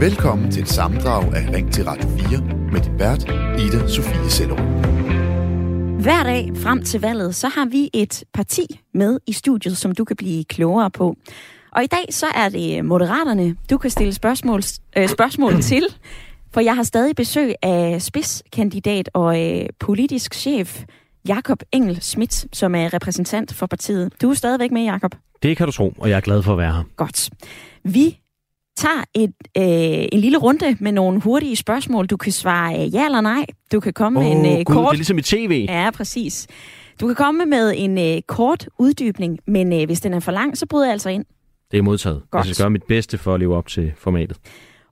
Velkommen til et sammendrag af Ring til Radio 4 med din vært, Ida Sofie Sellerup. Hver dag frem til valget, så har vi et parti med i studiet, som du kan blive klogere på. Og i dag så er det Moderaterne, du kan stille spørgsmål, øh, spørgsmål til, for jeg har stadig besøg af spidskandidat og øh, politisk chef Jakob Engel Schmidt, som er repræsentant for partiet. Du er stadigvæk med, Jakob. Det kan du tro, og jeg er glad for at være her. Godt. Vi tager et, øh, en lille runde med nogle hurtige spørgsmål. Du kan svare øh, ja eller nej. Du kan komme oh, med en øh, Gud, kort... det er ligesom i tv. Ja, præcis. Du kan komme med en øh, kort uddybning, men øh, hvis den er for lang, så bryder jeg altså ind. Det er modtaget. Godt. Jeg skal gøre mit bedste for at leve op til formatet.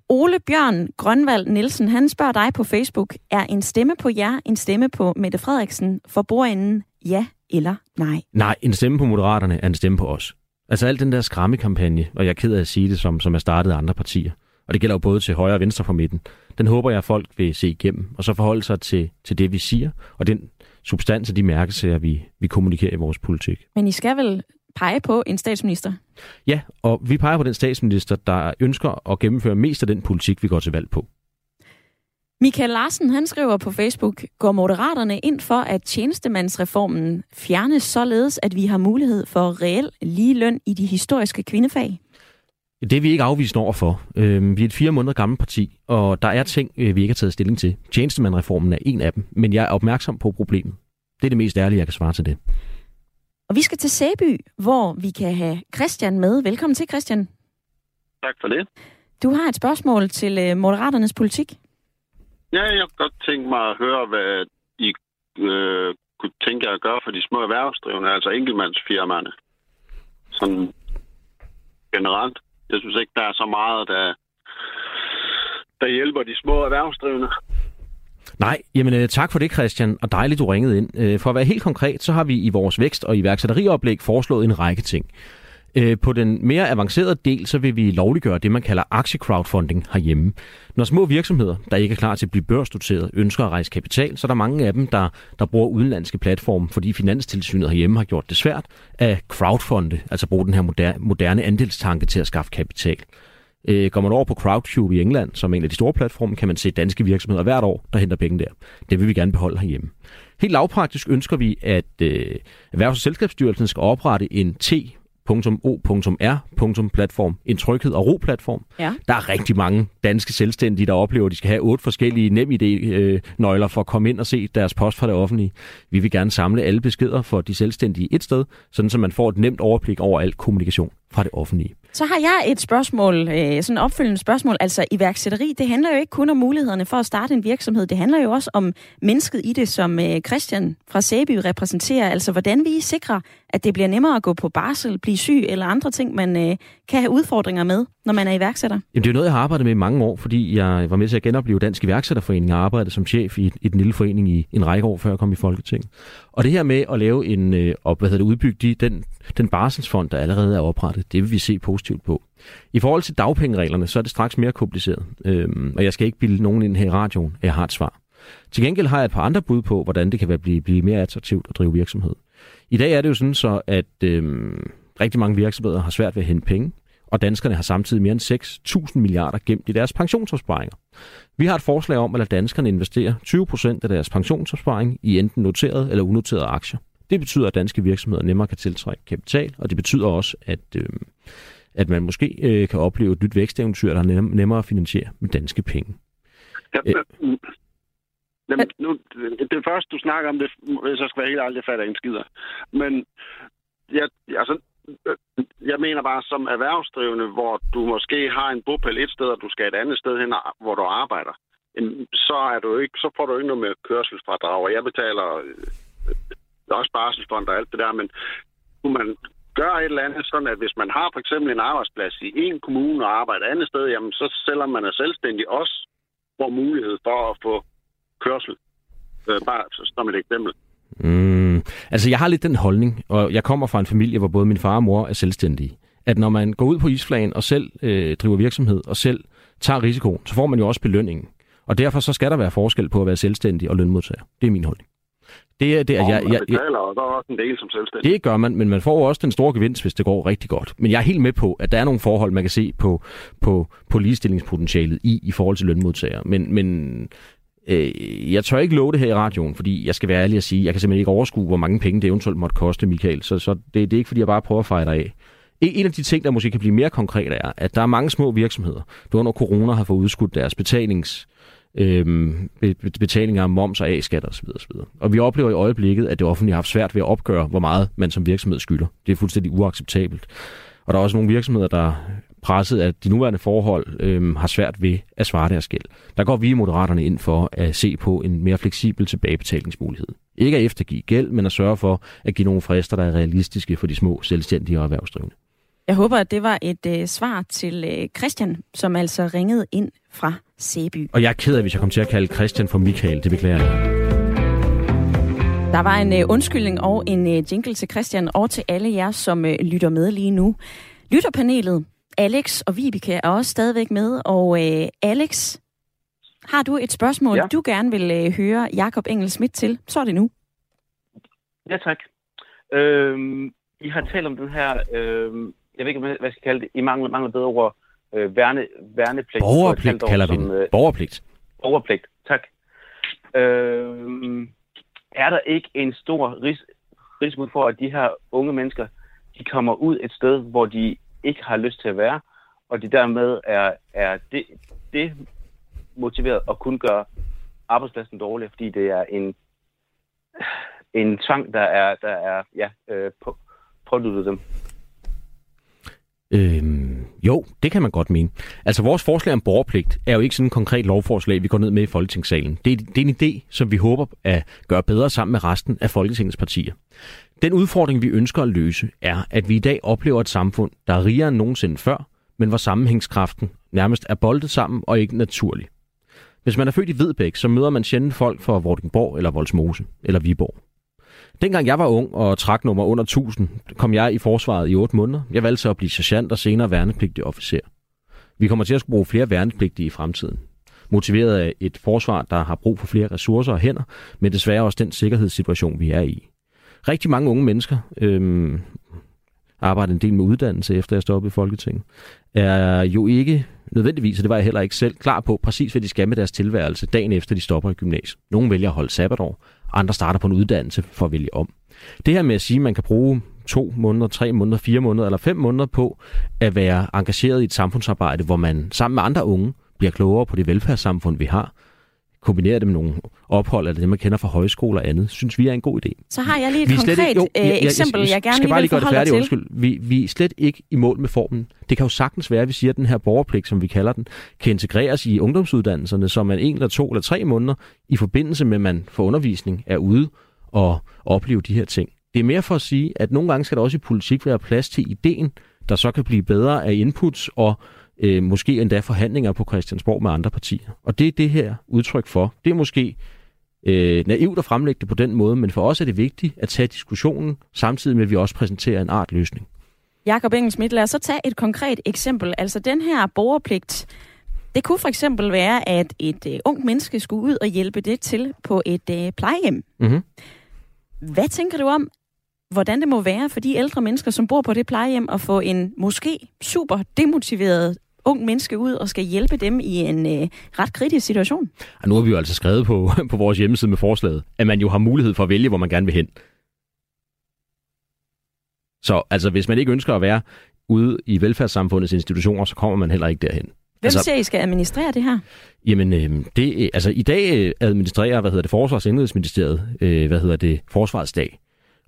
Ole Bjørn Grønvald Nielsen, han spørger dig på Facebook, er en stemme på jer en stemme på Mette Frederiksen for bordenden ja eller nej? Nej, en stemme på Moderaterne er en stemme på os. Altså al den der skræmmekampagne, og jeg er ked af at sige det, som, som er startet af andre partier, og det gælder jo både til højre og venstre for midten, den håber jeg, at folk vil se igennem, og så forholde sig til, til det, vi siger, og den substans og de mærkesager, vi, vi kommunikerer i vores politik. Men I skal vel pege på en statsminister? Ja, og vi peger på den statsminister, der ønsker at gennemføre mest af den politik, vi går til valg på. Michael Larsen, han skriver på Facebook, går Moderaterne ind for, at tjenestemandsreformen fjernes således, at vi har mulighed for reel lige løn i de historiske kvindefag? Det er vi ikke afvist over for. Vi er et fire måneder gammelt parti, og der er ting, øh, vi ikke har taget stilling til. Tjenestemandreformen er en af dem, men jeg er opmærksom på problemet. Det er det mest ærlige, jeg kan svare til det. Og vi skal til Sæby, hvor vi kan have Christian med. Velkommen til, Christian. Tak for det. Du har et spørgsmål til øh, Moderaternes politik. Ja, jeg kunne godt tænke mig at høre, hvad I øh, kunne tænke jer at gøre for de små erhvervsdrivende, altså enkeltmandsfirmaerne. Sådan generelt. Jeg synes ikke, der er så meget, der, der hjælper de små erhvervsdrivende. Nej, jamen øh, tak for det, Christian, og dejligt, du ringede ind. Øh, for at være helt konkret, så har vi i vores vækst- og iværksætterioplæg foreslået en række ting. Øh, på den mere avancerede del, så vil vi lovliggøre det, man kalder aktiecrowdfunding herhjemme. Når små virksomheder, der ikke er klar til at blive børsnoteret, ønsker at rejse kapital, så er der mange af dem, der, der bruger udenlandske platforme, fordi Finanstilsynet herhjemme har gjort det svært at crowdfunde, altså bruge den her moderne, moderne andelstanke til at skaffe kapital. Øh, går man over på Crowdcube i England, som er en af de store platforme, kan man se danske virksomheder hvert år, der henter penge der. Det vil vi gerne beholde herhjemme. Helt lavpraktisk ønsker vi, at øh, Erhvervs- og Selskabsstyrelsen skal oprette en T .o.r.platform, en tryghed og ro-platform. Ja. Der er rigtig mange danske selvstændige, der oplever, at de skal have otte forskellige NemID-nøgler for at komme ind og se deres post fra det offentlige. Vi vil gerne samle alle beskeder for de selvstændige et sted, sådan så man får et nemt overblik over al kommunikation fra det offentlige. Så har jeg et spørgsmål, øh, sådan et opfølgende spørgsmål. Altså iværksætteri, det handler jo ikke kun om mulighederne for at starte en virksomhed. Det handler jo også om mennesket i det, som øh, Christian fra Sæby repræsenterer. Altså hvordan vi sikrer, at det bliver nemmere at gå på barsel, blive syg eller andre ting, man øh, kan have udfordringer med, når man er iværksætter. Jamen, det er noget, jeg har arbejdet med i mange år, fordi jeg var med til at genopleve Dansk Iværksætterforening og arbejdede som chef i, i den lille forening i en række år, før jeg kom i Folketinget. Og det her med at lave en, øh, op, hvad hedder det, udbygge de, den, den barselsfond, der allerede er oprettet, det vil vi se positivt på. I forhold til dagpengereglerne, så er det straks mere kompliceret. Øhm, og jeg skal ikke bilde nogen ind her i radioen, at jeg har et svar. Til gengæld har jeg et par andre bud på, hvordan det kan være blive, blive mere attraktivt at drive virksomhed. I dag er det jo sådan så, at øhm, rigtig mange virksomheder har svært ved at hente penge, og danskerne har samtidig mere end 6.000 milliarder gemt i deres pensionsopsparinger. Vi har et forslag om at lade danskerne investere 20% af deres pensionsopsparing i enten noterede eller unoterede aktier. Det betyder, at danske virksomheder nemmere kan tiltrække kapital, og det betyder også, at, øh, at man måske øh, kan opleve et nyt væksteventyr, der er nem, nemmere at finansiere med danske penge. Ja. Jamen, nu, det første, du snakker om, det, hvis jeg skal være helt ærlig, det fatter jeg en skider. Men jeg, altså, jeg mener bare, som erhvervsdrivende, hvor du måske har en bopæl et sted, og du skal et andet sted hen, hvor du arbejder, så, er du ikke, så får du ikke noget med kørselsfradrag, og jeg betaler øh, også barselsfond og alt det der, men kunne man gøre et eller andet, sådan at hvis man har for eksempel en arbejdsplads i en kommune og arbejder et andet sted, jamen så selvom man er selvstændig også får mulighed for at få kørsel. Øh, bare som et eksempel. Mm, altså, jeg har lidt den holdning, og jeg kommer fra en familie, hvor både min far og mor er selvstændige. At når man går ud på isflagen og selv øh, driver virksomhed og selv tager risikoen, så får man jo også belønningen. Og derfor så skal der være forskel på at være selvstændig og lønmodtager. Det er min holdning. Det, er, det, er, Og jeg, jeg, jeg, betaler og der er også en del som selvstændig. det gør man, men man får også den store gevinst, hvis det går rigtig godt. Men jeg er helt med på, at der er nogle forhold, man kan se på, på, på ligestillingspotentialet i, i forhold til lønmodtagere. Men, men øh, jeg tør ikke love det her i radioen, fordi jeg skal være ærlig at sige, jeg kan simpelthen ikke overskue, hvor mange penge det eventuelt måtte koste, Michael. Så, så det, det er ikke, fordi jeg bare prøver at fejre dig af. En en af de ting, der måske kan blive mere konkret, er, at der er mange små virksomheder, der under corona har fået udskudt deres betalings, øh, betalinger af moms og A-skat osv. osv. Og vi oplever i øjeblikket, at det offentlige har haft svært ved at opgøre, hvor meget man som virksomhed skylder. Det er fuldstændig uacceptabelt. Og der er også nogle virksomheder, der presset af de nuværende forhold øhm, har svært ved at svare deres gæld. Der går vi i Moderaterne ind for at se på en mere fleksibel tilbagebetalingsmulighed. Ikke at eftergive gæld, men at sørge for at give nogle frister, der er realistiske for de små selvstændige og erhvervsdrivende. Jeg håber, at det var et øh, svar til øh, Christian, som altså ringede ind fra Sæby. Og jeg er ked af, hvis jeg kom til at kalde Christian for Michael. Det beklager jeg. Der var en øh, undskyldning og en øh, jingle til Christian og til alle jer, som øh, lytter med lige nu. Lytterpanelet, Alex og Vibeke er også stadigvæk med. Og øh, Alex, har du et spørgsmål, Ja. du gerne vil øh, høre Jakob Engel Schmidt til, så er det nu. Ja, tak. Øhm, I har talt om den her, øhm, jeg ved ikke, hvad jeg skal kalde det, I mangler, mangler bedre ord, øh, værne, værnepligt. Borgerpligt år kalder vi den. øh, Borgerpligt. Borgerpligt, tak. Øhm, er der ikke en stor ris- risiko for, at de her unge mennesker, de kommer ud et sted, hvor de ikke har lyst til at være, og de dermed er, er det, det motiveret at kun gøre arbejdspladsen dårligere, fordi det er en, en tvang, der er, der er ja, øh, på, påduttet dem. Øhm, jo, det kan man godt mene. Altså, vores forslag om borgerpligt er jo ikke sådan en konkret lovforslag, vi går ned med i Folketingssalen. Det er, det er en idé, som vi håber at gøre bedre sammen med resten af Folketingets partier. Den udfordring, vi ønsker at løse, er, at vi i dag oplever et samfund, der er rigere end nogensinde før, men hvor sammenhængskraften nærmest er boldet sammen og ikke naturlig. Hvis man er født i Vedbæk, så møder man sjældent folk fra Vordingborg eller Voldsmose eller Viborg. Dengang jeg var ung og trak nummer under 1000, kom jeg i forsvaret i 8 måneder. Jeg valgte så at blive sergeant og senere værnepligtig officer. Vi kommer til at skulle bruge flere værnepligtige i fremtiden. Motiveret af et forsvar, der har brug for flere ressourcer og hænder, men desværre også den sikkerhedssituation, vi er i. Rigtig mange unge mennesker, øhm, arbejder en del med uddannelse, efter jeg stoppede i Folketinget, er jo ikke nødvendigvis, og det var jeg heller ikke selv, klar på præcis, hvad de skal med deres tilværelse dagen efter, de stopper i gymnasiet. Nogle vælger at holde sabbatår, andre starter på en uddannelse for at vælge om. Det her med at sige, at man kan bruge to måneder, tre måneder, fire måneder eller fem måneder på at være engageret i et samfundsarbejde, hvor man sammen med andre unge bliver klogere på det velfærdssamfund, vi har, kombinere det med nogle ophold, eller det, man kender fra højskoler og andet, synes vi er en god idé. Så har jeg lige et Vi konkret ikke- jo, øh, jeg- jeg- eksempel, jeg, gerne skal bare lige gøre det færdigt, til. undskyld. Vi, vi er slet ikke i mål med formen. Det kan jo sagtens være, at vi siger, at den her borgerpligt, som vi kalder den, kan integreres i ungdomsuddannelserne, så man en eller to eller tre måneder i forbindelse med, at man får undervisning, er ude og opleve de her ting. Det er mere for at sige, at nogle gange skal der også i politik være plads til ideen, der så kan blive bedre af inputs og øh, måske endda forhandlinger på Christiansborg med andre partier. Og det er det her udtryk for. Det er måske øh, naivt at fremlægge det på den måde, men for os er det vigtigt at tage diskussionen, samtidig med at vi også præsenterer en art løsning. Jakob Engelsmidt, lad os så tage et konkret eksempel. Altså den her borgerpligt, det kunne for eksempel være, at et øh, ung menneske skulle ud og hjælpe det til på et øh, plejehjem. Mm-hmm. Hvad tænker du om, hvordan det må være for de ældre mennesker, som bor på det plejehjem, at få en måske super demotiveret ung menneske ud og skal hjælpe dem i en øh, ret kritisk situation? Og nu har vi jo altså skrevet på, på vores hjemmeside med forslaget, at man jo har mulighed for at vælge, hvor man gerne vil hen. Så altså, hvis man ikke ønsker at være ude i velfærdssamfundets institutioner, så kommer man heller ikke derhen. Hvem Altså- siger, I skal administrere det her? Jamen, øh, det, altså i dag øh, administrerer, hvad hedder det, Forsvars- og øh, hvad hedder det, Forsvarets dag.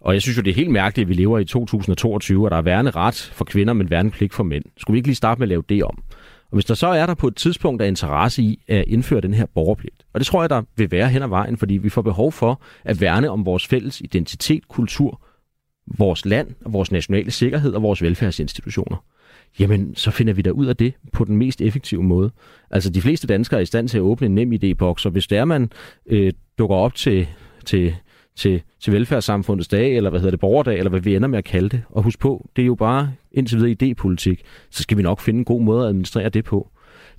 Og jeg synes jo, det er helt mærkeligt, at vi lever i 2022, og der er værende ret for kvinder, men værende pligt for mænd. Skulle vi ikke lige starte med at lave det om? Og hvis der så er der på et tidspunkt af interesse i at indføre den her borgerpligt, og det tror jeg, der vil være hen ad vejen, fordi vi får behov for at værne om vores fælles identitet, kultur, vores land, og vores nationale sikkerhed og vores velfærdsinstitutioner, jamen så finder vi da ud af det på den mest effektive måde. Altså de fleste danskere er i stand til at åbne en nem idé-boks, og hvis der man øh, dukker op til, til, til, til velfærdssamfundets dag, eller hvad hedder det, borgerdag, eller hvad vi ender med at kalde det, og husk på, det er jo bare indtil videre idépolitik, så skal vi nok finde en god måde at administrere det på.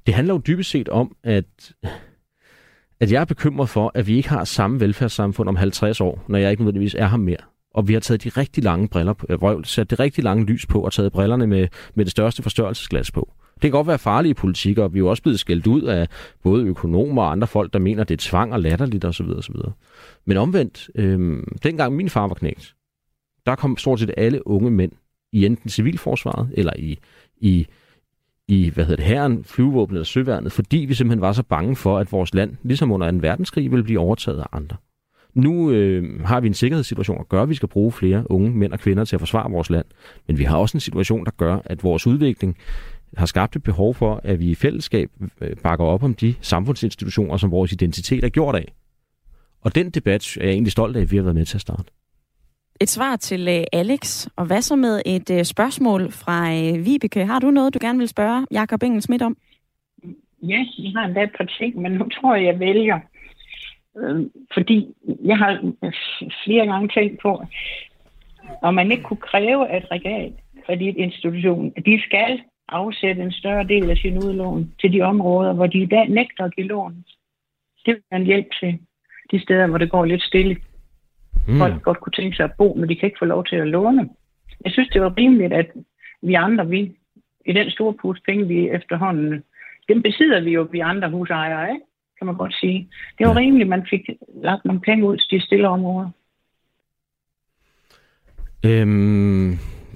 Det handler jo dybest set om, at at jeg er bekymret for, at vi ikke har samme velfærdssamfund om 50 år, når jeg ikke nødvendigvis er her mere. Og vi har taget de rigtig lange briller på, øh, sat det rigtig lange lys på og taget brillerne med, med det største forstørrelsesglas på. Det kan godt være farlige politik, og vi er jo også blevet skældt ud af både økonomer og andre folk, der mener, det er tvang og latterligt osv. osv. Men omvendt, øh, dengang min far var knægt, der kom stort set alle unge mænd i enten civilforsvaret eller i, i, i hvad hedder det, herren, flyvevåbnet eller søværnet, fordi vi simpelthen var så bange for, at vores land, ligesom under 2. verdenskrig, ville blive overtaget af andre. Nu øh, har vi en sikkerhedssituation, der gør, at vi skal bruge flere unge mænd og kvinder til at forsvare vores land. Men vi har også en situation, der gør, at vores udvikling har skabt et behov for, at vi i fællesskab øh, bakker op om de samfundsinstitutioner, som vores identitet er gjort af. Og den debat er jeg egentlig stolt af, at vi har været med til at starte. Et svar til øh, Alex. Og hvad så med et øh, spørgsmål fra Vibeke? Har du noget, du gerne vil spørge Jakob Engel Schmidt om? Ja, jeg har endda et par ting, men nu tror jeg, jeg vælger. fordi jeg har flere gange tænkt på, om man ikke kunne kræve, at institution, at de skal afsætte en større del af sin udlån til de områder, hvor de i dag nægter at give lån. Det vil være en hjælp til de steder, hvor det går lidt stille. Mm. Folk godt kunne tænke sig at bo, men de kan ikke få lov til at låne. Jeg synes, det var rimeligt, at vi andre, vi i den store pus penge, vi efterhånden, dem besidder vi jo, vi andre husejere, ikke? kan man godt sige. Det var rimeligt, at man fik lagt nogle penge ud til de stille områder. Øhm,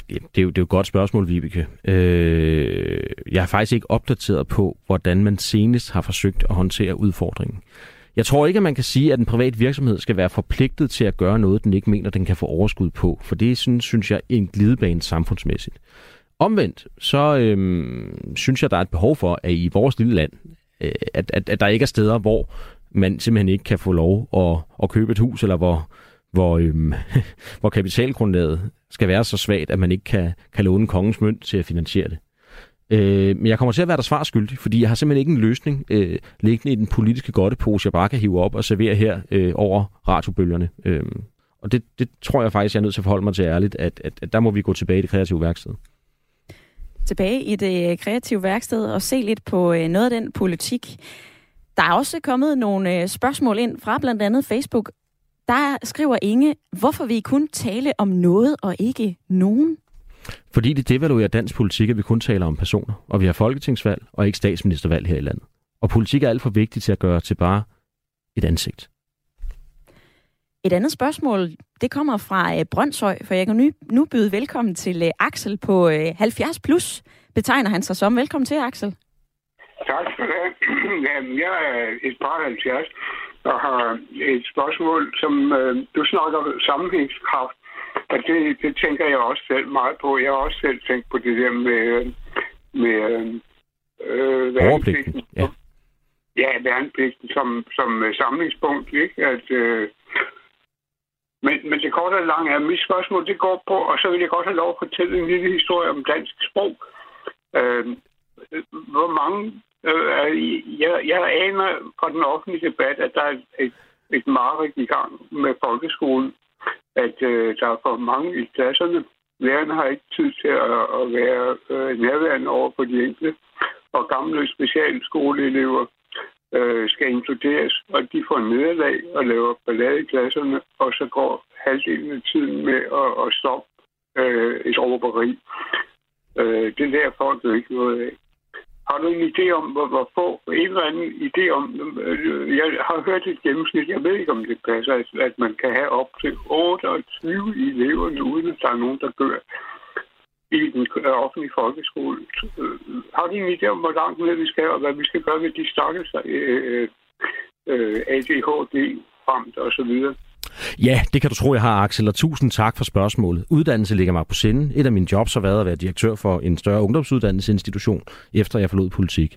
det, er jo, det er jo et godt spørgsmål, Vibeke. Øh, jeg er faktisk ikke opdateret på, hvordan man senest har forsøgt at håndtere udfordringen. Jeg tror ikke, at man kan sige, at en privat virksomhed skal være forpligtet til at gøre noget, den ikke mener, den kan få overskud på. For det synes, synes jeg er en glidebane samfundsmæssigt. Omvendt, så øhm, synes jeg, der er et behov for, at i vores lille land, øh, at, at, at der ikke er steder, hvor man simpelthen ikke kan få lov at, at købe et hus, eller hvor, hvor, øhm, hvor kapitalgrundlaget skal være så svagt, at man ikke kan, kan låne kongens mønt til at finansiere det. Øh, men jeg kommer til at være der svar skyldig, fordi jeg har simpelthen ikke en løsning øh, liggende i den politiske godtepose, jeg bare kan hive op og servere her øh, over radiobølgerne. Øh, og det, det tror jeg faktisk, jeg er nødt til at forholde mig til ærligt, at, at, at der må vi gå tilbage i det kreative værksted. Tilbage i det øh, kreative værksted og se lidt på øh, noget af den politik. Der er også kommet nogle øh, spørgsmål ind fra blandt andet Facebook der skriver Inge, hvorfor vi kun tale om noget og ikke nogen? Fordi det devaluerer dansk politik, at vi kun taler om personer, og vi har folketingsvalg og ikke statsministervalg her i landet. Og politik er alt for vigtigt til at gøre til bare et ansigt. Et andet spørgsmål, det kommer fra øh, Brøndshøj, for jeg kan nu, nu byde velkommen til øh, Axel på 70 øh, plus, betegner han sig som. Velkommen til, Axel. Tak for det. Jamen, jeg er et par 70, og har et spørgsmål, som øh, du snakker sammenhængskraft. Og det, det tænker jeg også selv meget på. Jeg har også selv tænkt på det der med, med øh, værnepligten. Ja. ja, værnepligten som, som øh, samlingspunkt. Ikke? At, øh, men, men det korte og lange er, mit spørgsmål det går på, og så vil jeg godt have lov at fortælle en lille historie om dansk sprog. Øh, hvor mange Øh, Øh, øh, jeg, jeg aner fra den offentlige debat, at der er et, et mareridt i gang med folkeskolen. At øh, der er for mange i klasserne. Lærerne har ikke tid til at, at være øh, nærværende over for de enkelte. Og gamle specialskoleelever øh, skal inkluderes, og de får nederlag og laver ballade i klasserne, og så går halvdelen af tiden med at, at stoppe øh, et råberi. Øh, det lærer folk jo ikke noget af. Har du en idé om, hvor, hvor få, en eller anden idé om, øh, jeg har hørt et gennemsnit, jeg ved ikke, om det passer, at man kan have op til 28 elever, uden at der er nogen, der gør i den offentlige folkeskole. Øh, har du en idé om, hvor langt ned vi skal, og hvad vi skal gøre med de stakkels øh, øh, øh ADHD ramt og så videre? Ja, det kan du tro, jeg har, Axel, og tusind tak for spørgsmålet. Uddannelse ligger mig på sinde. Et af mine jobs har været at være direktør for en større ungdomsuddannelsesinstitution, efter jeg forlod politik.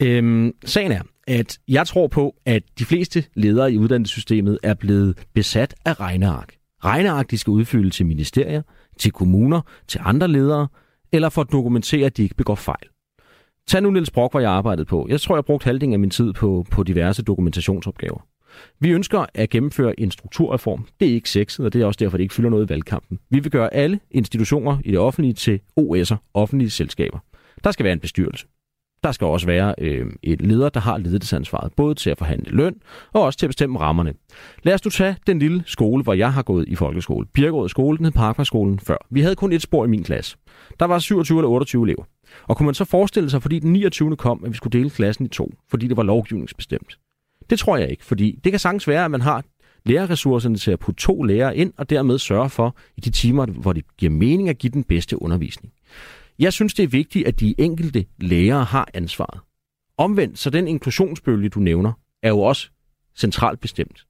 Øhm, sagen er, at jeg tror på, at de fleste ledere i uddannelsessystemet er blevet besat af regneark. Regneark, de skal udfylde til ministerier, til kommuner, til andre ledere, eller for at dokumentere, at de ikke begår fejl. Tag nu Niels Brock, hvor jeg arbejdede på. Jeg tror, jeg brugte halvdelen af min tid på, på diverse dokumentationsopgaver. Vi ønsker at gennemføre en strukturreform. Det er ikke sexet, og det er også derfor, det ikke fylder noget i valgkampen. Vi vil gøre alle institutioner i det offentlige til OS'er, offentlige selskaber. Der skal være en bestyrelse. Der skal også være øh, et leder, der har ledelsesansvaret, både til at forhandle løn og også til at bestemme rammerne. Lad os nu tage den lille skole, hvor jeg har gået i folkeskole. Birkerød skole, den hed Parkvejskolen før. Vi havde kun et spor i min klasse. Der var 27 eller 28 elever. Og kunne man så forestille sig, fordi den 29. kom, at vi skulle dele klassen i to, fordi det var lovgivningsbestemt? Det tror jeg ikke, fordi det kan sagtens være, at man har lærerressourcerne til at putte to lærere ind, og dermed sørge for, i de timer, hvor det giver mening at give den bedste undervisning. Jeg synes, det er vigtigt, at de enkelte lærere har ansvaret. Omvendt, så den inklusionsbølge, du nævner, er jo også centralt bestemt.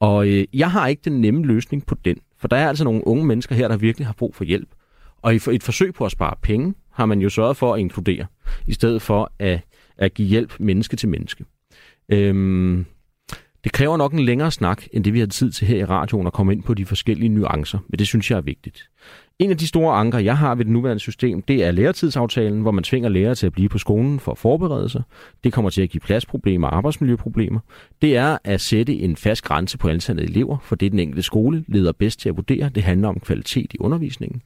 Og øh, jeg har ikke den nemme løsning på den, for der er altså nogle unge mennesker her, der virkelig har brug for hjælp. Og i et forsøg på at spare penge, har man jo sørget for at inkludere, i stedet for at, at give hjælp menneske til menneske. Øhm, det kræver nok en længere snak, end det vi har tid til her i radioen, at komme ind på de forskellige nuancer, men det synes jeg er vigtigt. En af de store anker, jeg har ved det nuværende system, det er læretidsaftalen, hvor man tvinger lærere til at blive på skolen for at forberede sig. Det kommer til at give pladsproblemer og arbejdsmiljøproblemer. Det er at sætte en fast grænse på antallet af elever, for det er den enkelte skole leder bedst til at vurdere. Det handler om kvalitet i undervisningen.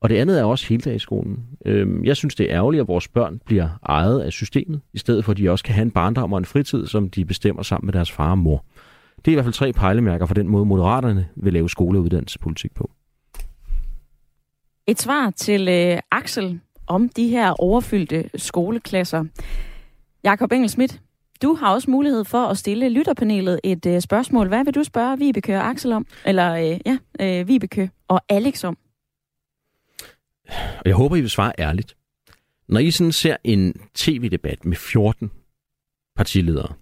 Og det andet er også heldagsskolen. Øhm, jeg synes, det er ærgerligt, at vores børn bliver ejet af systemet, i stedet for at de også kan have en barndom og en fritid, som de bestemmer sammen med deres far og mor. Det er i hvert fald tre pejlemærker for den måde, moderaterne vil lave skole- og uddannelsespolitik på. Et svar til øh, Axel om de her overfyldte skoleklasser. Jakob Engel Schmidt, du har også mulighed for at stille lytterpanelet et øh, spørgsmål. Hvad vil du spørge Vibeke og Axel om? Eller øh, ja, øh, Vibeke og Alex om? Og jeg håber, I vil svare ærligt. Når I sådan ser en tv-debat med 14 partiledere,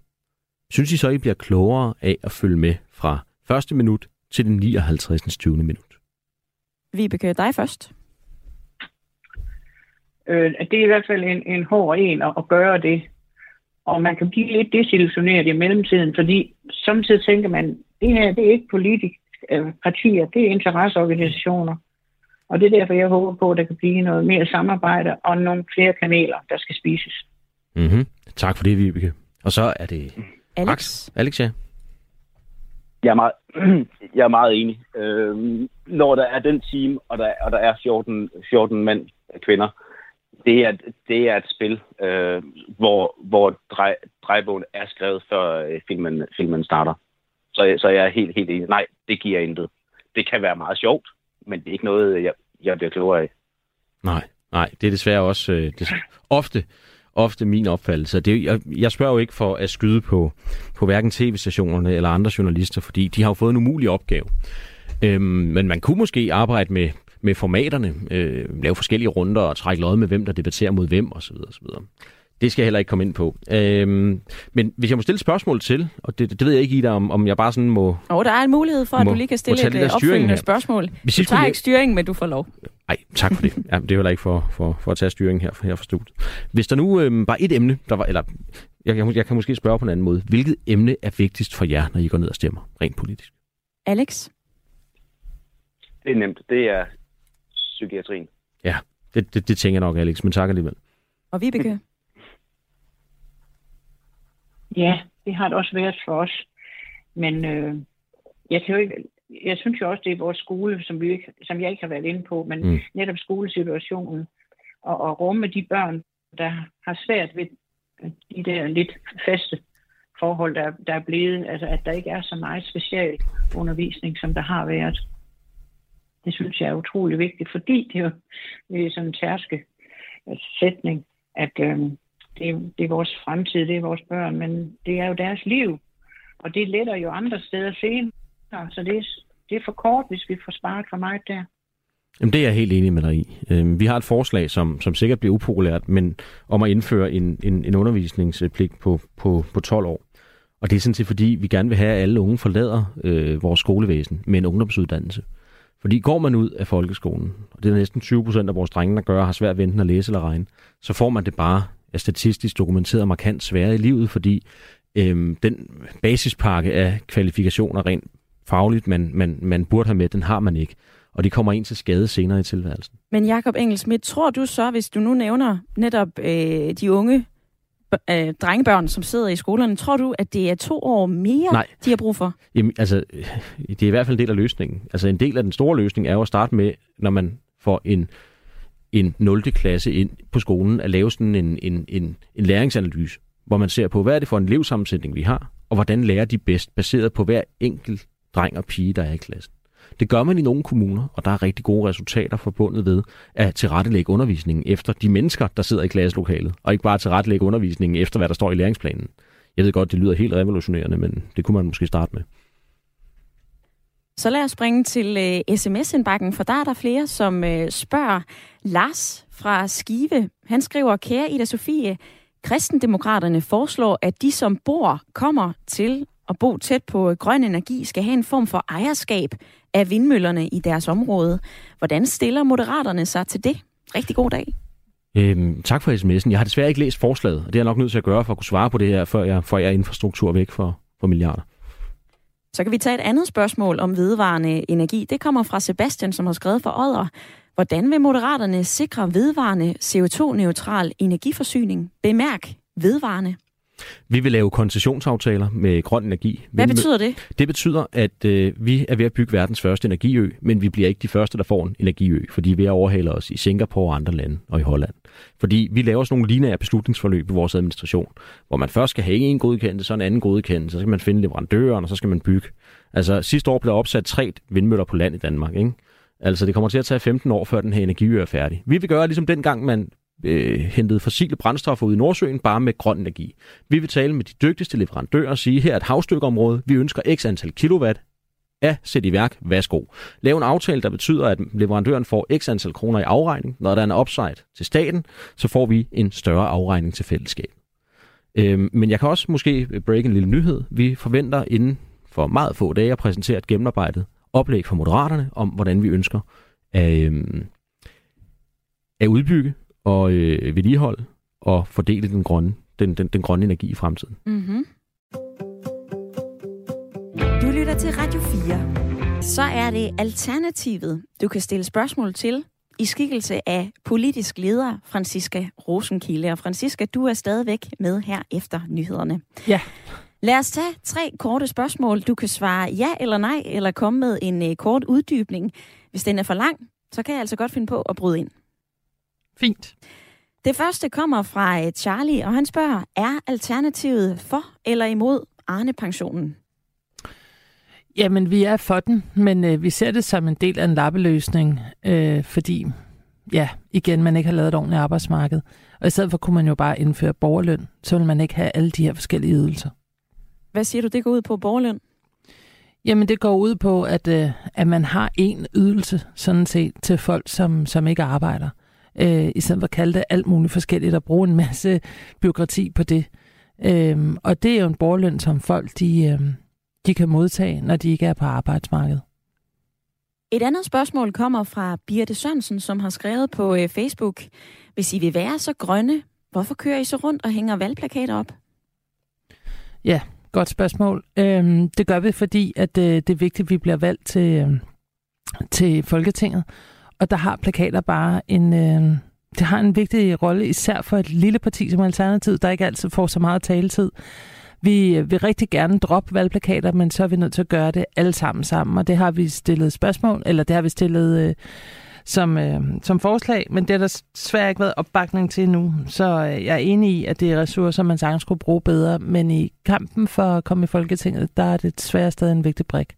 synes I så, I bliver klogere af at følge med fra første minut til den 59. 20. minut? Vibeke, dig først. Øh, det er i hvert fald en, en hård en at, at gøre det. Og man kan blive lidt desillusioneret i mellemtiden, fordi samtidig tænker man, det her det er ikke politiske øh, partier, det er interesseorganisationer. Og det er derfor, jeg håber på, at der kan blive noget mere samarbejde og nogle flere kanaler, der skal spises. Mm-hmm. Tak for det, Vibeke. Og så er det Alex. Max. Alex, ja. Jeg er meget, jeg er meget enig. Øh, når der er den team, og der, og der er 14, 14 mænd og kvinder, det er, det er et spil, øh, hvor, hvor drej, drejebogen er skrevet, før øh, filmen, filmen starter. Så, så jeg er helt, helt enig. Nej, det giver intet. Det kan være meget sjovt, men det er ikke noget, jeg, jeg bliver klogere af. Nej, nej, det er desværre også øh, det, ofte, ofte min opfattelse. Det, jeg, jeg spørger jo ikke for at skyde på, på hverken tv-stationerne eller andre journalister, fordi de har jo fået en umulig opgave. Øhm, men man kunne måske arbejde med, med formaterne, øh, lave forskellige runder og trække lod med, hvem der debatterer mod hvem osv. osv. Det skal jeg heller ikke komme ind på. Øhm, men hvis jeg må stille spørgsmål til, og det, det ved jeg ikke, Ida, om, om jeg bare sådan må... Og der er en mulighed for, at Må- du lige kan stille et øh, styringen opfølgende her. spørgsmål. Hvis Du tager læ- ikke styringen, men du får lov. Nej, tak for det. Ja, det er heller ikke for, for, for at tage styringen her, her fra studiet. Hvis der nu øhm, var et emne, der var, eller jeg, jeg, jeg kan måske spørge på en anden måde. Hvilket emne er vigtigst for jer, når I går ned og stemmer, rent politisk? Alex? Det er nemt. Det er psykiatrien. Ja, det, det, det tænker jeg nok, Alex, men tak alligevel. Og Vibeke? Ja, det har det også været for os. Men øh, jeg, kan jo ikke, jeg synes jo også, det er vores skole, som, vi ikke, som jeg ikke har været inde på, men Mm. netop skolesituationen og, og rumme de børn, der har svært ved de der lidt faste forhold, der, der er blevet, altså at der ikke er så meget special undervisning, som der har været. Det synes jeg er utrolig vigtigt, fordi det er jo sådan en tærske sætning, at øh, det, er, det er vores fremtid, det er vores børn, men det er jo deres liv. Og det letter jo andre steder senere. Så det er, det er for kort, hvis vi får sparet for meget der. Jamen, det er jeg helt enig med dig i. Øhm, vi har et forslag, som, som sikkert bliver upopulært, men om at indføre en, en, en undervisningspligt på, på, på 12 år. Og det er sådan set, fordi vi gerne vil have, at alle unge forlader øh, vores skolevæsen med en ungdomsuddannelse. Fordi går man ud af folkeskolen, og det er næsten 20 procent af vores drenge, der gør, har svært ved enten at læse eller regne, så får man det bare er statistisk dokumenteret markant sværere i livet, fordi øhm, den basispakke af kvalifikationer rent fagligt, man, man, man burde have med, den har man ikke. Og det kommer ind til skade senere i tilværelsen. Men Jakob Engelsmidt, tror du så, hvis du nu nævner netop øh, de unge øh, drengebørn, som sidder i skolerne, tror du, at det er to år mere, Nej. de har brug for? Jamen, altså, det er i hvert fald en del af løsningen. Altså, en del af den store løsning er jo at starte med, når man får en, en 0. klasse ind på skolen at lave sådan en, en, en, en læringsanalyse, hvor man ser på, hvad er det for en elevsammensætning, vi har, og hvordan lærer de bedst, baseret på hver enkelt dreng og pige, der er i klassen. Det gør man i nogle kommuner, og der er rigtig gode resultater forbundet ved at tilrettelægge undervisningen efter de mennesker, der sidder i klasselokalet, og ikke bare tilrettelægge undervisningen efter, hvad der står i læringsplanen. Jeg ved godt, det lyder helt revolutionerende, men det kunne man måske starte med. Så lad os springe til øh, uh, sms-indbakken, for der er der flere, som uh, spørger Lars fra Skive. Han skriver, kære Ida Sofie, kristendemokraterne foreslår, at de, som bor, kommer til at bo tæt på øh, grøn energi, skal have en form for ejerskab af vindmøllerne i deres område. Hvordan stiller moderaterne sig til det? Rigtig god dag. Øhm, tak for sms'en. Jeg har desværre ikke læst forslaget, og det er jeg nok nødt til at gøre for at kunne svare på det her, før jeg får jeg infrastruktur væk for, for milliarder. Så kan vi tage et andet spørgsmål om vedvarende energi. Det kommer fra Sebastian, som har skrevet for Odder. Hvordan vil Moderaterne sikre vedvarende CO2-neutral energiforsyning? Bemærk vedvarende. Vi vil lave koncessionsaftaler med grøn energi. Hvad betyder det? Det betyder, at øh, vi er ved at bygge verdens første energiø, men vi bliver ikke de første, der får en energiø, fordi vi er ved at overhale os i Singapore og andre lande og i Holland. Fordi vi laver sådan nogle lineære beslutningsforløb i vores administration, hvor man først skal have en godkendelse, så en anden godkendelse, så skal man finde leverandøren, og så skal man bygge. Altså sidste år blev der opsat tre vindmøller på land i Danmark, ikke? Altså det kommer til at tage 15 år, før den her energiø er færdig. Vi vil gøre ligesom dengang, man øh, hentet fossile brændstoffer ud i Nordsøen, bare med grøn energi. Vi vil tale med de dygtigste leverandører og sige, her er et havstykkeområde, vi ønsker x antal kilowatt, af sæt i værk, værsgo. Lav en aftale, der betyder, at leverandøren får x antal kroner i afregning. Når der er en upside til staten, så får vi en større afregning til fællesskab. Øhm, men jeg kan også måske break en lille nyhed. Vi forventer inden for meget få dage at præsentere et gennemarbejdet oplæg for Moderaterne om, hvordan vi ønsker at, øhm, at udbygge og øh, vedligeholde og fordele den grønne, den, den, den grønne energi i fremtiden. Mm-hmm. Du lytter til Radio 4. Så er det Alternativet, du kan stille spørgsmål til i skikkelse af politisk leder Franziska Rosenkilde. Og Franziska, du er stadigvæk med her efter nyhederne. Ja. Lad os tage tre korte spørgsmål. Du kan svare ja eller nej, eller komme med en uh, kort uddybning. Hvis den er for lang, så kan jeg altså godt finde på at bryde ind. Fint. Det første kommer fra uh, Charlie, og han spørger, er alternativet for eller imod Arne-pensionen? Jamen, vi er for den, men øh, vi ser det som en del af en lappeløsning, øh, fordi, ja, igen, man ikke har lavet et ordentligt arbejdsmarked. Og i stedet for kunne man jo bare indføre borgerløn, så vil man ikke have alle de her forskellige ydelser. Hvad siger du, det går ud på borgerløn? Jamen, det går ud på, at, øh, at man har en ydelse, sådan set, til folk, som, som ikke arbejder. Øh, I stedet for at kalde det alt muligt forskelligt og bruge en masse byråkrati på det. Øh, og det er jo en borgerløn, som folk, de, øh, de kan modtage, når de ikke er på arbejdsmarkedet. Et andet spørgsmål kommer fra Birte Sørensen, som har skrevet på øh, Facebook. Hvis I vil være så grønne, hvorfor kører I så rundt og hænger valgplakater op? Ja, godt spørgsmål. Øhm, det gør vi, fordi at øh, det er vigtigt, at vi bliver valgt til, øh, til Folketinget. Og der har plakater bare en... Øh, det har en vigtig rolle, især for et lille parti som Alternativ, der ikke altid får så meget taletid. Vi øh, vil rigtig gerne droppe valgplakater, men så er vi nødt til at gøre det alle sammen sammen, og det har vi stillet spørgsmål, eller det har vi stillet øh, som, øh, som forslag, men det har der svært ikke været opbakning til nu. Så øh, jeg er enig i, at det er ressourcer, man sagtens skulle bruge bedre, men i kampen for at komme i Folketinget, der er det desværre stadig en vigtig brik.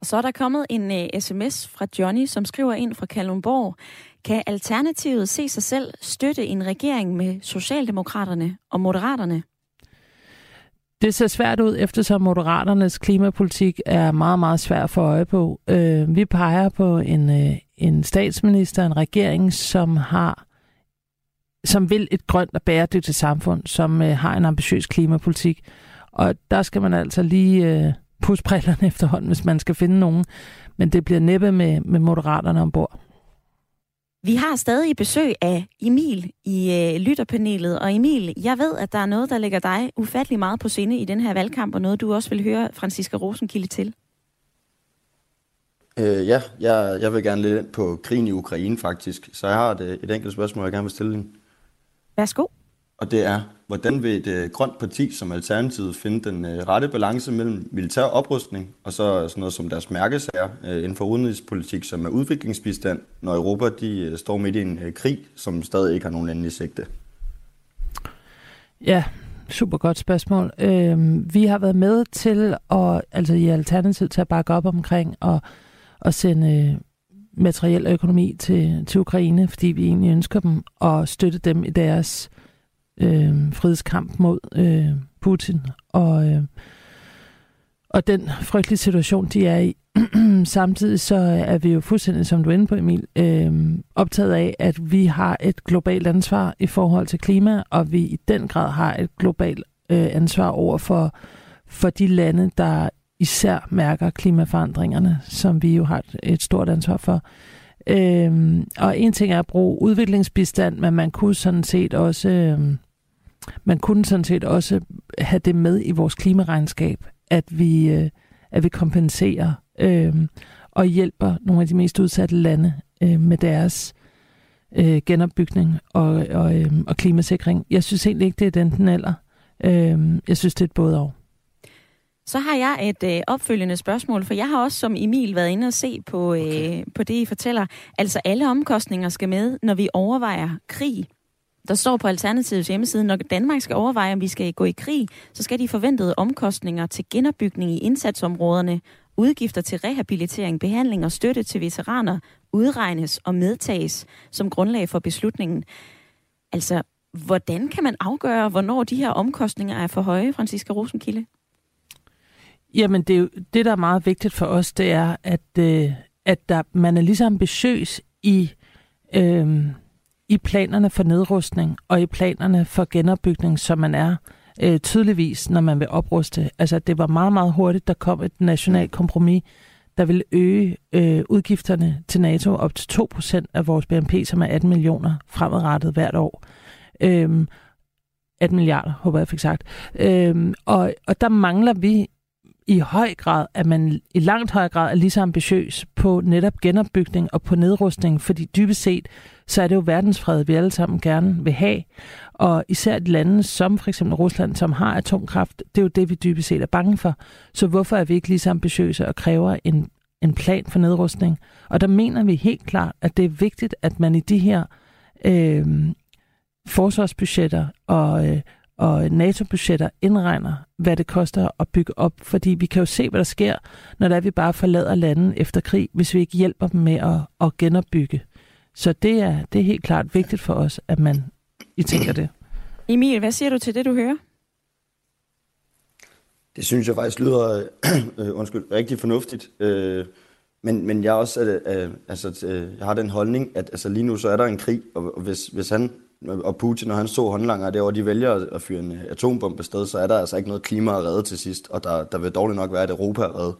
Og så er der kommet en øh, uh, sms fra Johnny, som skriver ind fra Kalundborg. Kan Alternativet se sig selv støtte en regering med Socialdemokraterne og Moderaterne? Det ser svært ud, eftersom Moderaternes klimapolitik er meget, meget svær for øje på. Øh, vi peger på en, øh, en statsminister, en regering, som har som vil et grønt og bæredygtigt samfund, som øh, har en ambitiøs klimapolitik. Og der skal man altså lige øh, brillerne efterhånden, hvis man skal finde nogen. Men det bliver næppe med, med moderaterne ombord. Vi har stadig besøg af Emil i øh, lytterpanelet. Og Emil, jeg ved, at der er noget, der ligger dig ufattelig meget på sinde i den her valgkamp, og noget, du også vil høre Franziska Rosenkilde til. Øh, ja, jeg, jeg vil gerne lidt ind på krigen i Ukraine faktisk. Så jeg har et, et enkelt spørgsmål, jeg gerne vil stille hende. Værsgo. Og det er, hvordan vil et øh, grønt parti som Alternativet finde den øh, rette balance mellem militær oprustning og så øh, sådan noget som deres mærkesager øh, inden for udenrigspolitik, som er udviklingsbistand, når Europa de øh, står midt i en øh, krig, som stadig ikke har nogen endelig sigte? Ja, super godt spørgsmål. Øh, vi har været med til at, altså i Alternativet til at bakke op omkring øh, og, og sende materiel økonomi til, til Ukraine, fordi vi egentlig ønsker dem at støtte dem i deres øh, frihedskamp mod øh, Putin og, øh, og den frygtelige situation, de er i. Samtidig så er vi jo fuldstændig, som du er inde på Emil, øh, optaget af, at vi har et globalt ansvar i forhold til klima, og vi i den grad har et globalt øh, ansvar over for, for de lande, der især mærker klimaforandringerne, som vi jo har et, et stort ansvar for. Øhm, og en ting er at bruge udviklingsbistand, men man kunne sådan set også øhm, man kunne sådan set også have det med i vores klimaregnskab, at vi, øh, at vi kompenserer øh, og hjælper nogle af de mest udsatte lande øh, med deres øh, genopbygning og, og, øh, og klimasikring. Jeg synes egentlig ikke, det er den den eller. Øh, jeg synes, det er et både og. Så har jeg et øh, opfølgende spørgsmål, for jeg har også som Emil været inde og se på, øh, okay. på det, I fortæller. Altså alle omkostninger skal med, når vi overvejer krig. Der står på Alternativets hjemmeside, når Danmark skal overveje, om vi skal gå i krig, så skal de forventede omkostninger til genopbygning i indsatsområderne, udgifter til rehabilitering, behandling og støtte til veteraner udregnes og medtages som grundlag for beslutningen. Altså, hvordan kan man afgøre, hvornår de her omkostninger er for høje, Franziska Rosenkilde? Jamen, det, er jo, det, der er meget vigtigt for os, det er, at, øh, at der, man er lige så ambitiøs i, øh, i planerne for nedrustning og i planerne for genopbygning, som man er øh, tydeligvis, når man vil opruste. Altså, det var meget, meget hurtigt, der kom et nationalt kompromis, der vil øge øh, udgifterne til NATO op til 2% af vores BNP, som er 18 millioner fremadrettet hvert år. Øhm, 18 milliarder, håber jeg fik sagt. Øhm, og, og der mangler vi i høj grad, at man i langt høj grad er lige så ambitiøs på netop genopbygning og på nedrustning, fordi dybest set, så er det jo verdensfred, vi alle sammen gerne vil have. Og især et lande som for eksempel Rusland, som har atomkraft, det er jo det, vi dybest set er bange for. Så hvorfor er vi ikke lige så ambitiøse og kræver en, en plan for nedrustning? Og der mener vi helt klart, at det er vigtigt, at man i de her øh, forsvarsbudgetter og, øh, og NATO-budgetter indregner, hvad det koster at bygge op. Fordi vi kan jo se, hvad der sker, når der er, vi bare forlader landet efter krig, hvis vi ikke hjælper dem med at, at genopbygge. Så det er, det er helt klart vigtigt for os, at man I tænker det. Emil, hvad siger du til det, du hører? Det synes jeg faktisk lyder øh, undskyld, rigtig fornuftigt. Øh, men, men jeg også, øh, øh, altså, øh, jeg har den holdning, at altså, lige nu så er der en krig, og, og hvis, hvis han og Putin og han så håndlanger derovre, de vælger at fyre en atombombe sted, så er der altså ikke noget klima at redde til sidst, og der, der vil dårligt nok være at Europa er redde.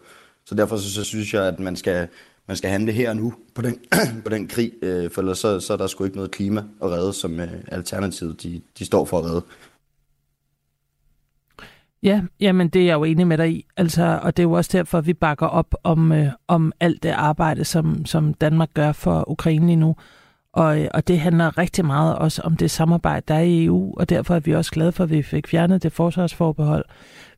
Så derfor så, så synes jeg, at man skal, man skal handle her og nu på den, på den krig, øh, for ellers så, så er der sgu ikke noget klima at redde, som øh, Alternativet de, de står for at redde. Ja, jamen det er jeg jo enig med dig i. Altså, og det er jo også derfor, at vi bakker op om, øh, om alt det arbejde, som, som Danmark gør for Ukraine lige nu. Og, og det handler rigtig meget også om det samarbejde, der er i EU, og derfor er vi også glade for, at vi fik fjernet det forsvarsforbehold.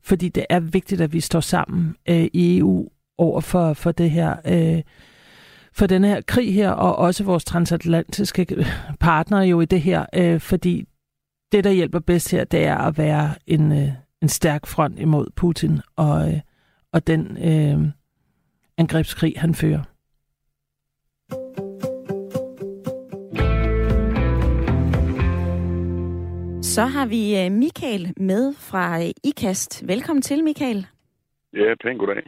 Fordi det er vigtigt, at vi står sammen øh, i EU over for, for det her... Øh, for den her krig her, og også vores transatlantiske partnere jo i det her, øh, fordi det, der hjælper bedst her, det er at være en, øh, en stærk front imod Putin og, øh, og den øh, angrebskrig, han fører. Så har vi øh, Michael med fra øh, IKAST. Velkommen til, Michael. Ja, pænt goddag.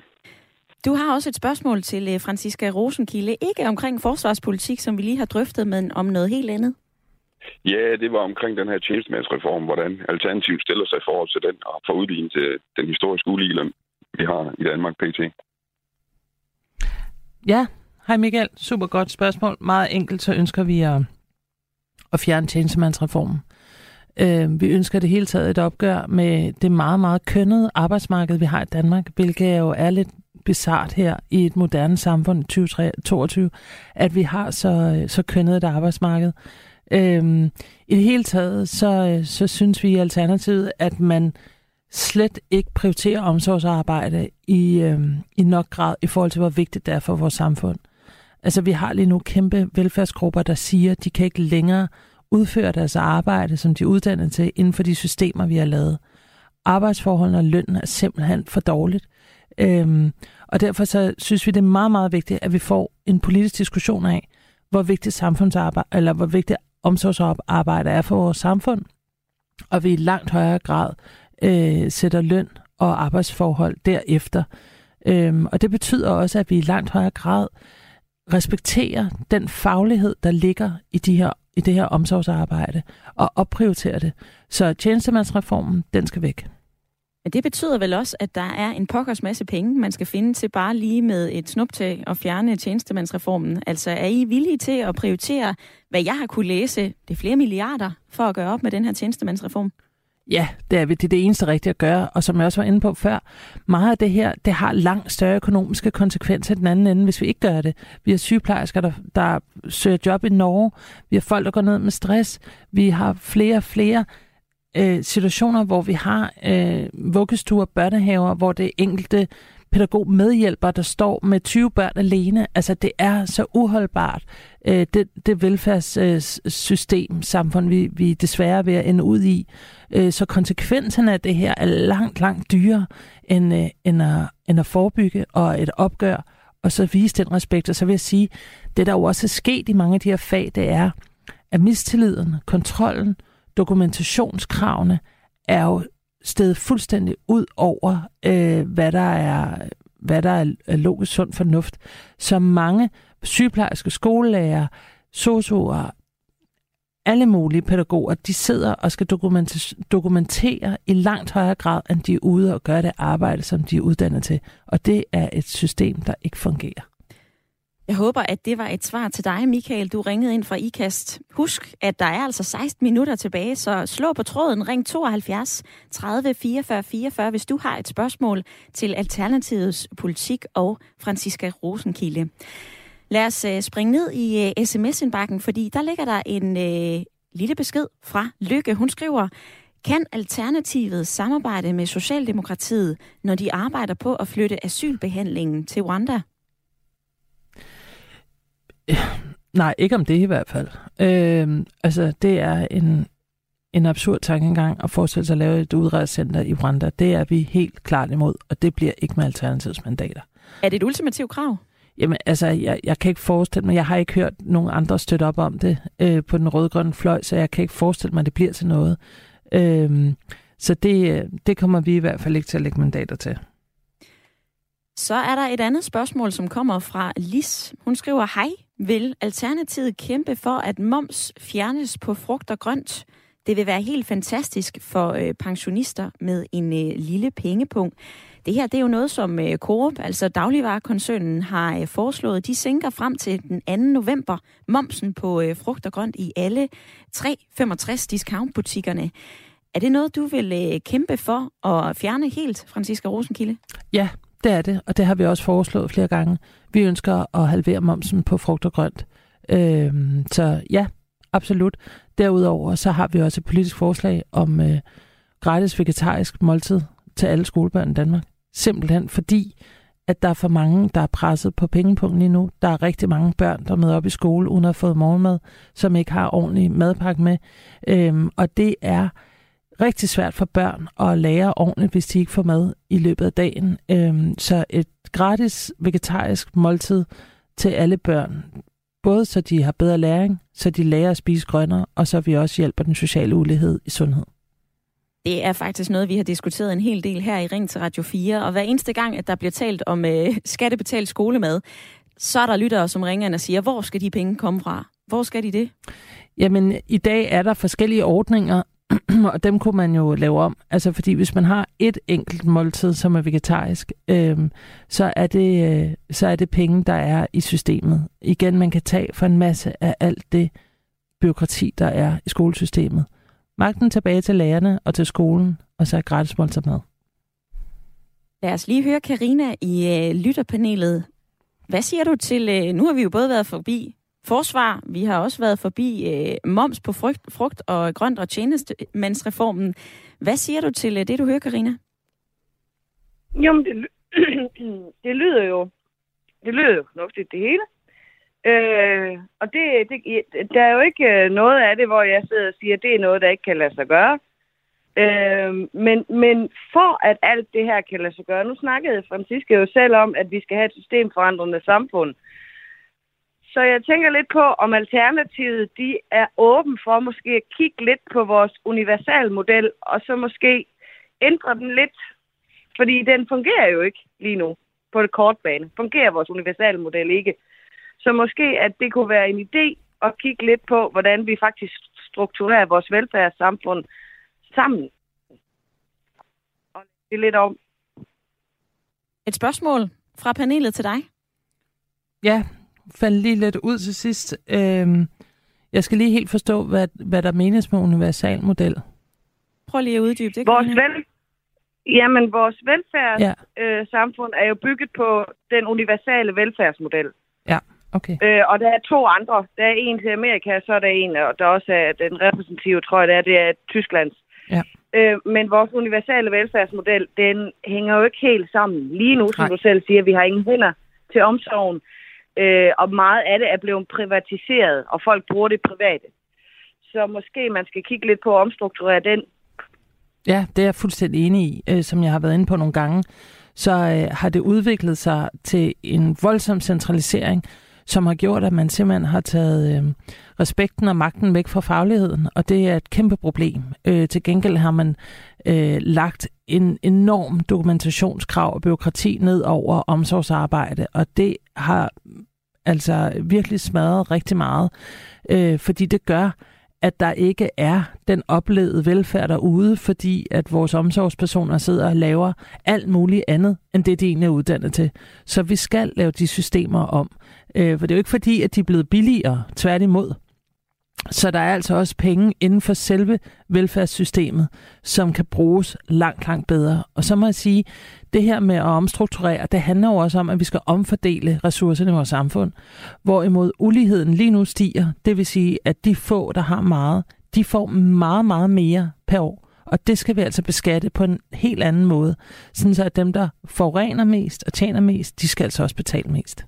Du har også et spørgsmål til øh, Franziska Rosenkilde. Ikke omkring forsvarspolitik, som vi lige har drøftet, men om noget helt andet. Ja, det var omkring den her tjenestemandsreform, hvordan Alternativ stiller sig i forhold til den, og får udlignet til den historiske uligeløn, vi har i Danmark pt. Ja, hej Michael. Super godt spørgsmål. Meget enkelt, så ønsker vi at, at fjerne tjenestemandsreformen. Øh, vi ønsker det hele taget et opgør med det meget, meget kønnede arbejdsmarked, vi har i Danmark, hvilket jo er lidt bizart her i et moderne samfund 2022, at vi har så, øh, så kønnet et arbejdsmarked. Øhm, I det hele taget, så, øh, så synes vi i Alternativet, at man slet ikke prioriterer omsorgsarbejde i, øhm, i nok grad i forhold til, hvor vigtigt det er for vores samfund. Altså, vi har lige nu kæmpe velfærdsgrupper, der siger, at de kan ikke længere udføre deres arbejde, som de er uddannet til, inden for de systemer, vi har lavet. Arbejdsforholdene og lønnen er simpelthen for dårligt. Øhm, og derfor så synes vi, det er meget, meget vigtigt, at vi får en politisk diskussion af, hvor vigtigt samfundsarbejde, eller hvor vigtigt omsorgsarbejde er for vores samfund, og vi i langt højere grad øh, sætter løn og arbejdsforhold derefter. Øhm, og det betyder også, at vi i langt højere grad respekterer den faglighed, der ligger i, de her, i det her omsorgsarbejde, og opprioritere det. Så tjenestemandsreformen, den skal væk. Men det betyder vel også, at der er en pokkers masse penge, man skal finde til bare lige med et snuptag og fjerne tjenestemandsreformen. Altså er I villige til at prioritere, hvad jeg har kunne læse, det er flere milliarder, for at gøre op med den her tjenestemandsreform? Ja, det er, det er det eneste rigtige at gøre, og som jeg også var inde på før, meget af det her, det har langt større økonomiske konsekvenser den anden ende, hvis vi ikke gør det. Vi har sygeplejersker, der, der søger job i Norge, vi har folk, der går ned med stress, vi har flere og flere øh, situationer, hvor vi har øh, vuggestuer, børnehaver, hvor det enkelte pædagog medhjælper, der står med 20 børn alene. Altså, det er så uholdbart, øh, det, det velfærdssystem, øh, samfund, vi, vi desværre er ved at ende ud i. Øh, så konsekvenserne af det her er langt, langt dyrere end, øh, end, at, end at forebygge og et opgør, og så vise den respekt. Og så vil jeg sige, det der jo også er sket i mange af de her fag, det er, at mistilliden, kontrollen, dokumentationskravene er jo stedet fuldstændig ud over, øh, hvad der er hvad der er logisk sund fornuft. som mange sygeplejerske, skolelærer, sosuer, alle mulige pædagoger, de sidder og skal dokumentere i langt højere grad, end de er ude og gøre det arbejde, som de er uddannet til. Og det er et system, der ikke fungerer. Jeg håber, at det var et svar til dig, Michael. Du ringede ind fra IKAST. Husk, at der er altså 16 minutter tilbage, så slå på tråden, ring 72 30 44 44, hvis du har et spørgsmål til Alternativets politik og Franziska Rosenkilde. Lad os øh, springe ned i øh, sms-indbakken, fordi der ligger der en øh, lille besked fra Lykke. Hun skriver, kan Alternativet samarbejde med Socialdemokratiet, når de arbejder på at flytte asylbehandlingen til Rwanda? Nej, ikke om det i hvert fald. Øh, altså, det er en, en absurd tankegang at forestille sig at lave et udrejsecenter i Rwanda. Det er vi helt klart imod, og det bliver ikke med Alternativets mandater. Er det et ultimativt krav? Jamen, altså, jeg, jeg kan ikke forestille mig, jeg har ikke hørt nogen andre støtte op om det øh, på den røde-grønne fløj, så jeg kan ikke forestille mig, at det bliver til noget. Øh, så det, det kommer vi i hvert fald ikke til at lægge mandater til. Så er der et andet spørgsmål, som kommer fra Lis. Hun skriver, hej, vil Alternativet kæmpe for, at moms fjernes på frugt og grønt? Det vil være helt fantastisk for øh, pensionister med en øh, lille pengepunkt. Det her det er jo noget, som øh, Coop, altså dagligvarekoncernen, har øh, foreslået. De sænker frem til den 2. november momsen på øh, frugt og grønt i alle 365 discountbutikkerne. Er det noget, du vil øh, kæmpe for at fjerne helt, Franziska Rosenkilde? Ja, det er det, og det har vi også foreslået flere gange. Vi ønsker at halvere momsen på frugt og grønt. Øh, så ja, absolut. Derudover så har vi også et politisk forslag om øh, gratis vegetarisk måltid til alle skolebørn i Danmark. Simpelthen fordi, at der er for mange, der er presset på pengepunkten lige nu. Der er rigtig mange børn, der møder op i skole uden at have fået morgenmad, som ikke har ordentlig madpakke med. Øhm, og det er rigtig svært for børn at lære ordentligt, hvis de ikke får mad i løbet af dagen. Øhm, så et gratis vegetarisk måltid til alle børn, både så de har bedre læring, så de lærer at spise grønnere, og så vi også hjælper den sociale ulighed i sundhed. Det er faktisk noget, vi har diskuteret en hel del her i Ring til Radio 4, og hver eneste gang, at der bliver talt om øh, skattebetalt skolemad, så er der lyttere, som ringer og siger, hvor skal de penge komme fra? Hvor skal de det? Jamen, i dag er der forskellige ordninger, og dem kunne man jo lave om. Altså fordi hvis man har et enkelt måltid, som er vegetarisk, øh, så, er det, øh, så er det penge, der er i systemet. Igen, man kan tage for en masse af alt det byråkrati, der er i skolesystemet. Magten tilbage til lærerne og til skolen, og så er gratis måltid mad. Lad os lige høre Karina i øh, lytterpanelet. Hvad siger du til, øh, nu har vi jo både været forbi forsvar. Vi har også været forbi øh, moms på frugt, frugt og grønt og tjenestemandsreformen. Hvad siger du til øh, det, du hører, Karina? Jamen, det, det lyder jo det lyder jo fornuftigt, det hele. Øh, og det, det, der er jo ikke øh, noget af det, hvor jeg sidder og siger, at det er noget, der ikke kan lade sig gøre. Øh, men, men for at alt det her kan lade sig gøre, nu snakkede Francisca jo selv om, at vi skal have et systemforandrende samfund. Så jeg tænker lidt på, om Alternativet de er åben for måske at kigge lidt på vores universalmodel, og så måske ændre den lidt. Fordi den fungerer jo ikke lige nu på det kort bane. Fungerer vores universalmodel ikke. Så måske, at det kunne være en idé at kigge lidt på, hvordan vi faktisk strukturerer vores velfærdssamfund sammen. Og det er lidt om. Et spørgsmål fra panelet til dig. Ja, faldt lige lidt ud til sidst. Øhm, jeg skal lige helt forstå, hvad, hvad der menes med universalmodel. Prøv lige at uddybe det. Vores, vel, Jamen, vores velfærdssamfund ja. øh, er jo bygget på den universale velfærdsmodel. Ja, okay. Øh, og der er to andre. Der er en til Amerika, så er der en, og der også er den repræsentative, tror jeg, det er, det er Tysklands. Ja. Øh, men vores universale velfærdsmodel, den hænger jo ikke helt sammen. Lige nu, som Nej. du selv siger, vi har ingen hænder til omsorgen, øh, og meget af det er blevet privatiseret, og folk bruger det private. Så måske man skal kigge lidt på at omstrukturere den Ja, det er jeg fuldstændig enig i, øh, som jeg har været inde på nogle gange. Så øh, har det udviklet sig til en voldsom centralisering, som har gjort, at man simpelthen har taget øh, respekten og magten væk fra fagligheden, og det er et kæmpe problem. Øh, til gengæld har man øh, lagt en enorm dokumentationskrav og byråkrati ned over omsorgsarbejde, og det har altså virkelig smadret rigtig meget, øh, fordi det gør, at der ikke er den oplevede velfærd derude, fordi at vores omsorgspersoner sidder og laver alt muligt andet, end det de egentlig er uddannet til. Så vi skal lave de systemer om. Øh, for det er jo ikke fordi, at de er blevet billigere, tværtimod. Så der er altså også penge inden for selve velfærdssystemet, som kan bruges langt, langt bedre. Og så må jeg sige, det her med at omstrukturere, det handler jo også om, at vi skal omfordele ressourcerne i vores samfund. Hvorimod uligheden lige nu stiger, det vil sige, at de få, der har meget, de får meget, meget mere per år. Og det skal vi altså beskatte på en helt anden måde. Sådan så at dem, der forurener mest og tjener mest, de skal altså også betale mest.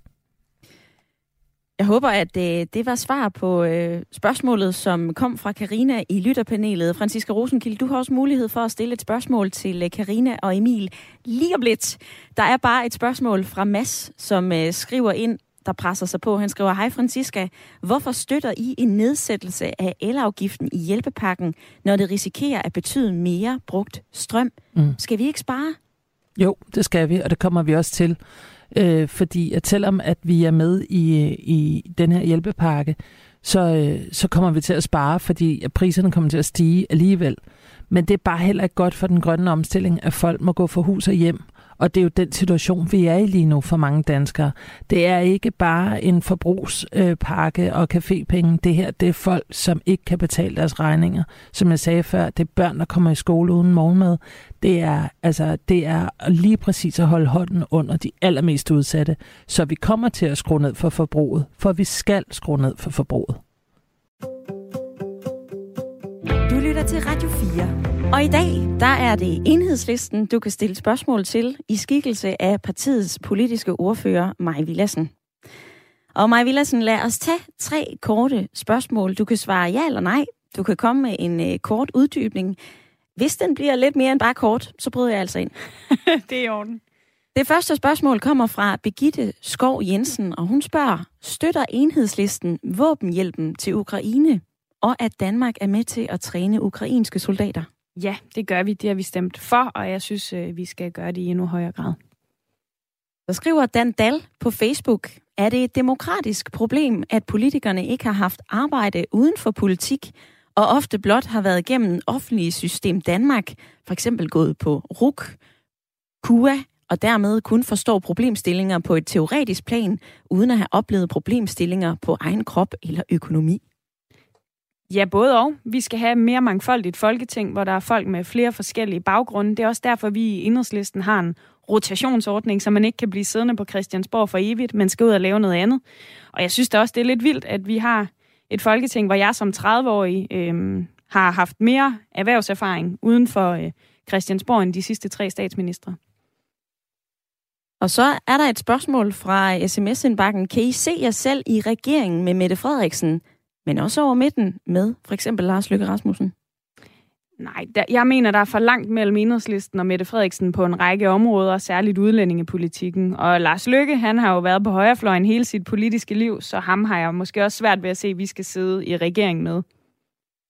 Jeg håber, at øh, det var svar på øh, spørgsmålet, som kom fra Karina i lytterpanelet. Franziska Rosenkilde, du har også mulighed for at stille et spørgsmål til øh, Karina og Emil lige om lidt. Der er bare et spørgsmål fra Mass, som øh, skriver ind, der presser sig på. Han skriver, Hej Franziska, hvorfor støtter I en nedsættelse af elafgiften i hjælpepakken, når det risikerer at betyde mere brugt strøm? Mm. Skal vi ikke spare? Jo, det skal vi, og det kommer vi også til. Øh, fordi at selvom at vi er med i, i den her hjælpepakke, så, øh, så kommer vi til at spare, fordi at priserne kommer til at stige alligevel. Men det er bare heller ikke godt for den grønne omstilling, at folk må gå for hus og hjem og det er jo den situation, vi er i lige nu for mange danskere. Det er ikke bare en forbrugspakke øh, og cafépenge. Det her, det er folk, som ikke kan betale deres regninger. Som jeg sagde før, det er børn, der kommer i skole uden morgenmad. Det er, altså, det er lige præcis at holde hånden under de allermest udsatte. Så vi kommer til at skrue ned for forbruget, for vi skal skrue ned for forbruget. Du lytter til Radio 4. Og i dag, der er det enhedslisten, du kan stille spørgsmål til i skikkelse af partiets politiske ordfører, Maj Villassen. Og Maj Villassen, lad os tage tre korte spørgsmål. Du kan svare ja eller nej. Du kan komme med en uh, kort uddybning. Hvis den bliver lidt mere end bare kort, så bryder jeg altså ind. det er i orden. Det første spørgsmål kommer fra Begitte Skov Jensen, og hun spørger, støtter enhedslisten våbenhjælpen til Ukraine, og at Danmark er med til at træne ukrainske soldater? Ja, det gør vi. Det har vi stemt for, og jeg synes, øh, vi skal gøre det i endnu højere grad. Så skriver Dan Dal på Facebook, er det et demokratisk problem, at politikerne ikke har haft arbejde uden for politik, og ofte blot har været igennem offentlige system Danmark, for eksempel gået på RUK, KUA, og dermed kun forstår problemstillinger på et teoretisk plan, uden at have oplevet problemstillinger på egen krop eller økonomi. Ja, både og. Vi skal have mere mangfoldigt folketing, hvor der er folk med flere forskellige baggrunde. Det er også derfor, vi i Enhedslisten har en rotationsordning, så man ikke kan blive siddende på Christiansborg for evigt, men skal ud og lave noget andet. Og jeg synes da også, det er lidt vildt, at vi har et folketing, hvor jeg som 30-årig øh, har haft mere erhvervserfaring uden for øh, Christiansborg end de sidste tre statsministre. Og så er der et spørgsmål fra sms-indbakken. Kan I se jer selv i regeringen med Mette Frederiksen, men også over midten med for eksempel Lars Løkke Rasmussen? Nej, der, jeg mener, der er for langt mellem enhedslisten og Mette Frederiksen på en række områder, særligt udlændingepolitikken. Og Lars Løkke, han har jo været på højrefløjen hele sit politiske liv, så ham har jeg måske også svært ved at se, at vi skal sidde i regeringen med.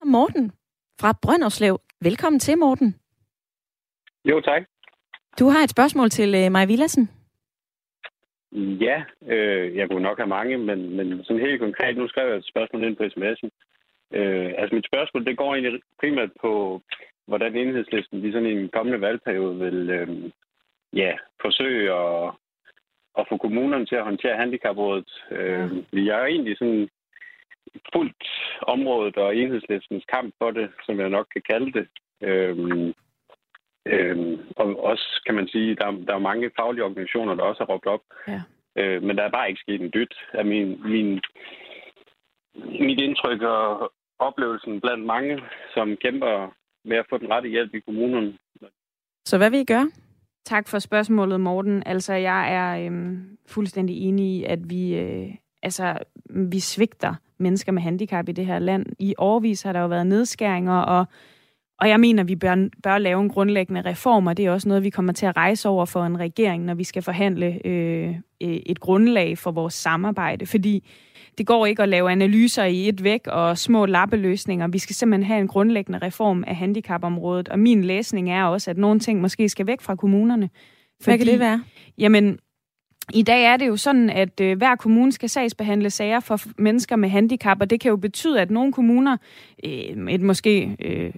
Morten fra Brønderslev. Velkommen til, Morten. Jo, tak. Du har et spørgsmål til uh, Maja Villassen. Ja, øh, jeg kunne nok have mange, men, men sådan helt konkret, nu skrev jeg et spørgsmål ind på sms'en. Øh, altså mit spørgsmål, det går egentlig primært på, hvordan enhedslisten i sådan en kommende valgperiode vil øh, ja, forsøge at, at få kommunerne til at håndtere handicaprådet. Øh, vi er egentlig sådan fuldt området og enhedslistens kamp for det, som jeg nok kan kalde det. Øh, øh, og også kan man sige, der, der er mange faglige organisationer, der også har råbt op. Ja. Øh, men der er bare ikke sket en dyt. Af min, min, mit indtryk og oplevelsen blandt mange, som kæmper med at få den rette hjælp i kommunen. Så hvad vil I gøre? Tak for spørgsmålet, Morten. Altså, jeg er øhm, fuldstændig enig i, at vi, øh, altså, vi svigter mennesker med handicap i det her land. I årvis har der jo været nedskæringer, og, og jeg mener, vi bør, bør lave en grundlæggende reform, og det er også noget, vi kommer til at rejse over for en regering, når vi skal forhandle øh, et grundlag for vores samarbejde. Fordi det går ikke at lave analyser i et væk og små lappeløsninger. Vi skal simpelthen have en grundlæggende reform af handicapområdet, og min læsning er også, at nogle ting måske skal væk fra kommunerne. Hvad kan det være? Jamen, i dag er det jo sådan, at øh, hver kommune skal sagsbehandle sager for mennesker med handicap, og det kan jo betyde, at nogle kommuner, øh, et måske øh,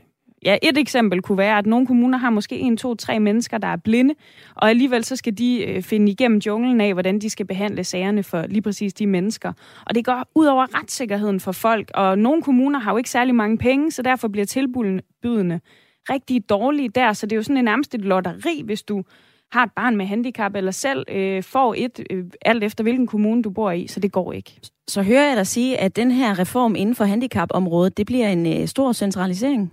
Ja, et eksempel kunne være, at nogle kommuner har måske en, to, tre mennesker, der er blinde, og alligevel så skal de øh, finde igennem junglen af, hvordan de skal behandle sagerne for lige præcis de mennesker. Og det går ud over retssikkerheden for folk, og nogle kommuner har jo ikke særlig mange penge, så derfor bliver tilbudene rigtig dårlige der, så det er jo sådan en nærmest et lotteri, hvis du har et barn med handicap, eller selv øh, får et, øh, alt efter hvilken kommune du bor i, så det går ikke. Så hører jeg dig sige, at den her reform inden for handicapområdet, det bliver en øh, stor centralisering?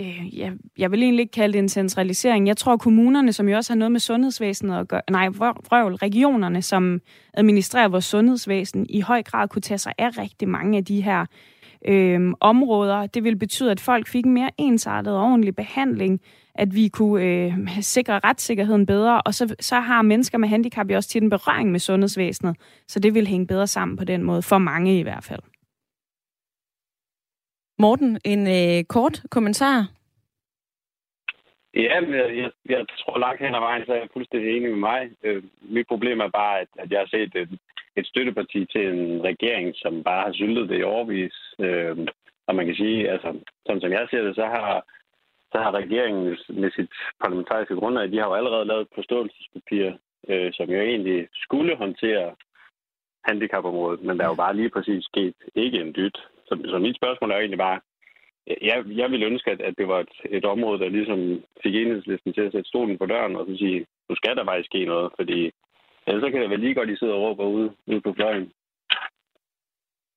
Øh, jeg, jeg vil egentlig ikke kalde det en centralisering. Jeg tror, kommunerne, som jo også har noget med sundhedsvæsenet at gøre, nej, vrøvl, regionerne, som administrerer vores sundhedsvæsen, i høj grad kunne tage sig af rigtig mange af de her øh, områder. Det vil betyde, at folk fik en mere ensartet og ordentlig behandling, at vi kunne øh, sikre retssikkerheden bedre, og så, så har mennesker med handicap jo også til en berøring med sundhedsvæsenet, så det vil hænge bedre sammen på den måde, for mange i hvert fald. Morten, en øh, kort kommentar? Ja, men jeg, jeg tror langt hen ad vejen, så er jeg fuldstændig enig med mig. Øh, mit problem er bare, at, at jeg har set et, et støtteparti til en regering, som bare har syltet det i overvis. Øh, og man kan sige, altså, sådan som jeg ser det, så har, så har regeringen med sit parlamentariske grundlag, de har jo allerede lavet et forståelsespapir, øh, som jo egentlig skulle håndtere handicapområdet, men der er jo bare lige præcis sket ikke en dyt. Så, så mit spørgsmål er egentlig bare, jeg, jeg ville ønske, at, at det var et, et område, der ligesom fik enhedslisten til at sætte stolen på døren og så sige, nu skal der faktisk ske noget, fordi ellers så kan det vel lige godt, at I sidder og råber ude, ude på fløjen.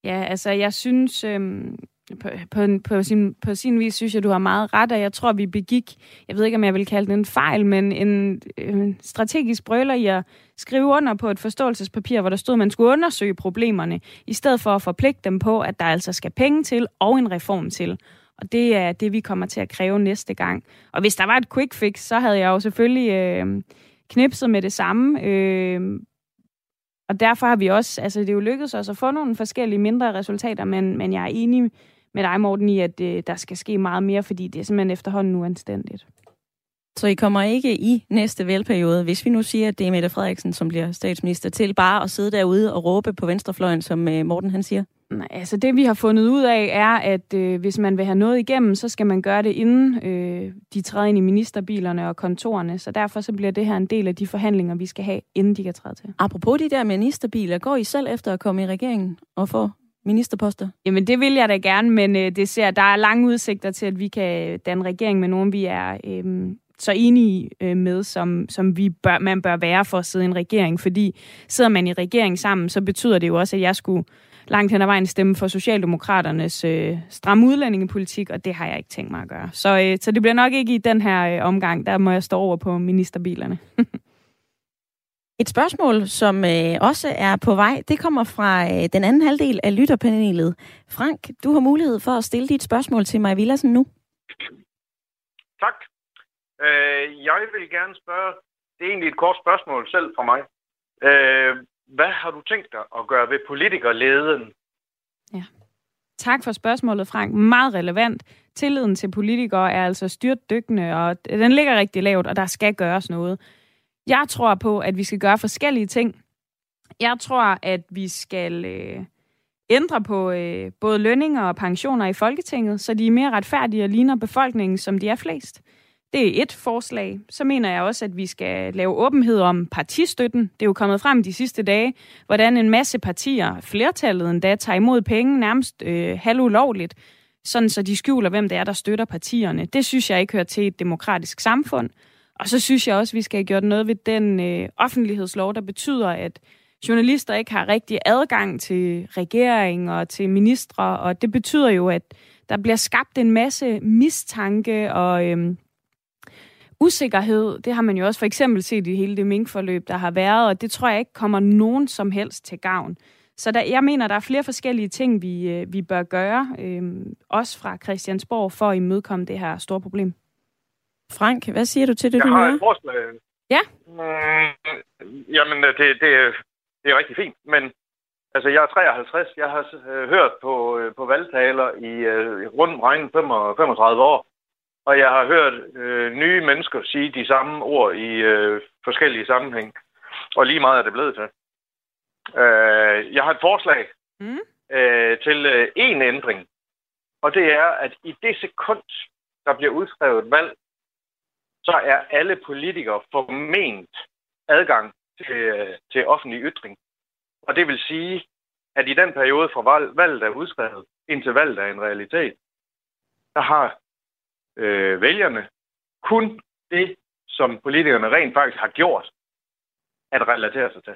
Ja, altså jeg synes, øhm, på, på, på, sin, på sin vis synes jeg, du har meget ret, og jeg tror, vi begik, jeg ved ikke, om jeg vil kalde det en fejl, men en, øh, strategisk brøler i at skrive under på et forståelsespapir, hvor der stod, at man skulle undersøge problemerne, i stedet for at forpligte dem på, at der altså skal penge til og en reform til. Og det er det, vi kommer til at kræve næste gang. Og hvis der var et quick fix, så havde jeg jo selvfølgelig øh, knipset med det samme. Øh, og derfor har vi også, altså det er jo lykkedes os at få nogle forskellige mindre resultater, men, men jeg er enig med dig, Morten, i, at øh, der skal ske meget mere, fordi det er simpelthen efterhånden uanstændigt. Så I kommer ikke i næste valgperiode, hvis vi nu siger, at det er Mette Frederiksen, som bliver statsminister, til bare at sidde derude og råbe på venstrefløjen, som øh, Morten han siger? Nej, altså det vi har fundet ud af er, at øh, hvis man vil have noget igennem, så skal man gøre det inden øh, de træder ind i ministerbilerne og kontorerne. Så derfor så bliver det her en del af de forhandlinger, vi skal have, inden de kan træde til. Apropos de der ministerbiler, går I selv efter at komme i regeringen og få ministerposter? Jamen det vil jeg da gerne, men øh, det ser, der er lange udsigter til, at vi kan danne regering med nogen, vi er øh, så enige øh, med, som, som vi bør, man bør være for at sidde i en regering. Fordi sidder man i regering sammen, så betyder det jo også, at jeg skulle langt hen ad vejen stemme for Socialdemokraternes øh, stramme udlændingepolitik, og det har jeg ikke tænkt mig at gøre. Så, øh, så det bliver nok ikke i den her øh, omgang. Der må jeg stå over på ministerbilerne. Et spørgsmål, som øh, også er på vej, det kommer fra øh, den anden halvdel af lytterpanelet. Frank, du har mulighed for at stille dit spørgsmål til mig Villersen nu. Tak. Øh, jeg vil gerne spørge, det er egentlig et kort spørgsmål selv fra mig. Øh, hvad har du tænkt dig at gøre ved politikerleden? Ja. Tak for spørgsmålet, Frank. Meget relevant. Tilliden til politikere er altså styrt dykkende, og den ligger rigtig lavt, og der skal gøres noget. Jeg tror på, at vi skal gøre forskellige ting. Jeg tror, at vi skal øh, ændre på øh, både lønninger og pensioner i Folketinget, så de er mere retfærdige og ligner befolkningen, som de er flest. Det er et forslag. Så mener jeg også, at vi skal lave åbenhed om partistøtten. Det er jo kommet frem de sidste dage, hvordan en masse partier, flertallet endda, tager imod penge nærmest øh, halvulovligt, sådan så de skjuler, hvem det er, der støtter partierne. Det synes jeg ikke hører til et demokratisk samfund. Og så synes jeg også, at vi skal have gjort noget ved den øh, offentlighedslov, der betyder, at journalister ikke har rigtig adgang til regering og til ministre, og det betyder jo, at der bliver skabt en masse mistanke og øh, usikkerhed. Det har man jo også for eksempel set i hele det minkforløb, der har været, og det tror jeg ikke kommer nogen som helst til gavn. Så der, jeg mener, der er flere forskellige ting, vi, øh, vi bør gøre, øh, også fra Christiansborg, for at imødekomme det her store problem. Frank, hvad siger du til det, jeg du har hører? et forslag. Ja. Mm, jamen, det, det, det er rigtig fint, men altså, jeg er 53. Jeg har øh, hørt på, øh, på valgtaler i øh, rundt regnet 35 år, og jeg har hørt øh, nye mennesker sige de samme ord i øh, forskellige sammenhæng, og lige meget er det blevet til. Øh, jeg har et forslag mm. øh, til øh, en ændring, og det er, at i det sekund, der bliver udskrevet valg, så er alle politikere forment adgang til, øh, til offentlig ytring. Og det vil sige, at i den periode fra valg, valget er udskrevet, indtil valget er en realitet, der har øh, vælgerne kun det, som politikerne rent faktisk har gjort, at relatere sig til.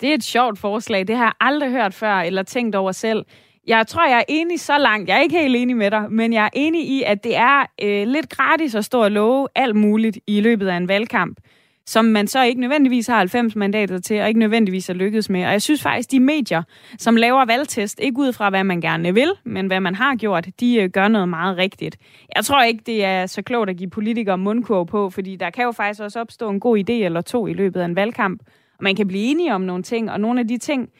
Det er et sjovt forslag. Det har jeg aldrig hørt før, eller tænkt over selv. Jeg tror, jeg er enig så langt. Jeg er ikke helt enig med dig, men jeg er enig i, at det er øh, lidt gratis at stå og love alt muligt i løbet af en valgkamp, som man så ikke nødvendigvis har 90 mandater til, og ikke nødvendigvis er lykkedes med. Og jeg synes faktisk, de medier, som laver valgtest, ikke ud fra, hvad man gerne vil, men hvad man har gjort, de øh, gør noget meget rigtigt. Jeg tror ikke, det er så klogt at give politikere mundkurv på, fordi der kan jo faktisk også opstå en god idé eller to i løbet af en valgkamp, og man kan blive enige om nogle ting, og nogle af de ting,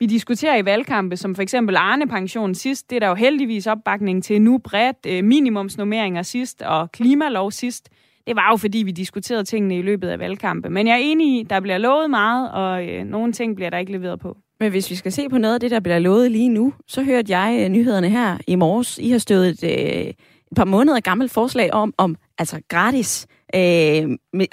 vi diskuterer i valgkampe, som for eksempel Arne-pension sidst, det er der jo heldigvis opbakning til nu bredt, øh, minimumsnummeringer sidst og klimalov sidst. Det var jo fordi, vi diskuterede tingene i løbet af valgkampe. Men jeg er enig i, der bliver lovet meget, og øh, nogle ting bliver der ikke leveret på. Men hvis vi skal se på noget af det, der bliver lovet lige nu, så hørte jeg øh, nyhederne her i morges. I har stået et, øh, et par måneder gammelt forslag om, om altså gratis øh,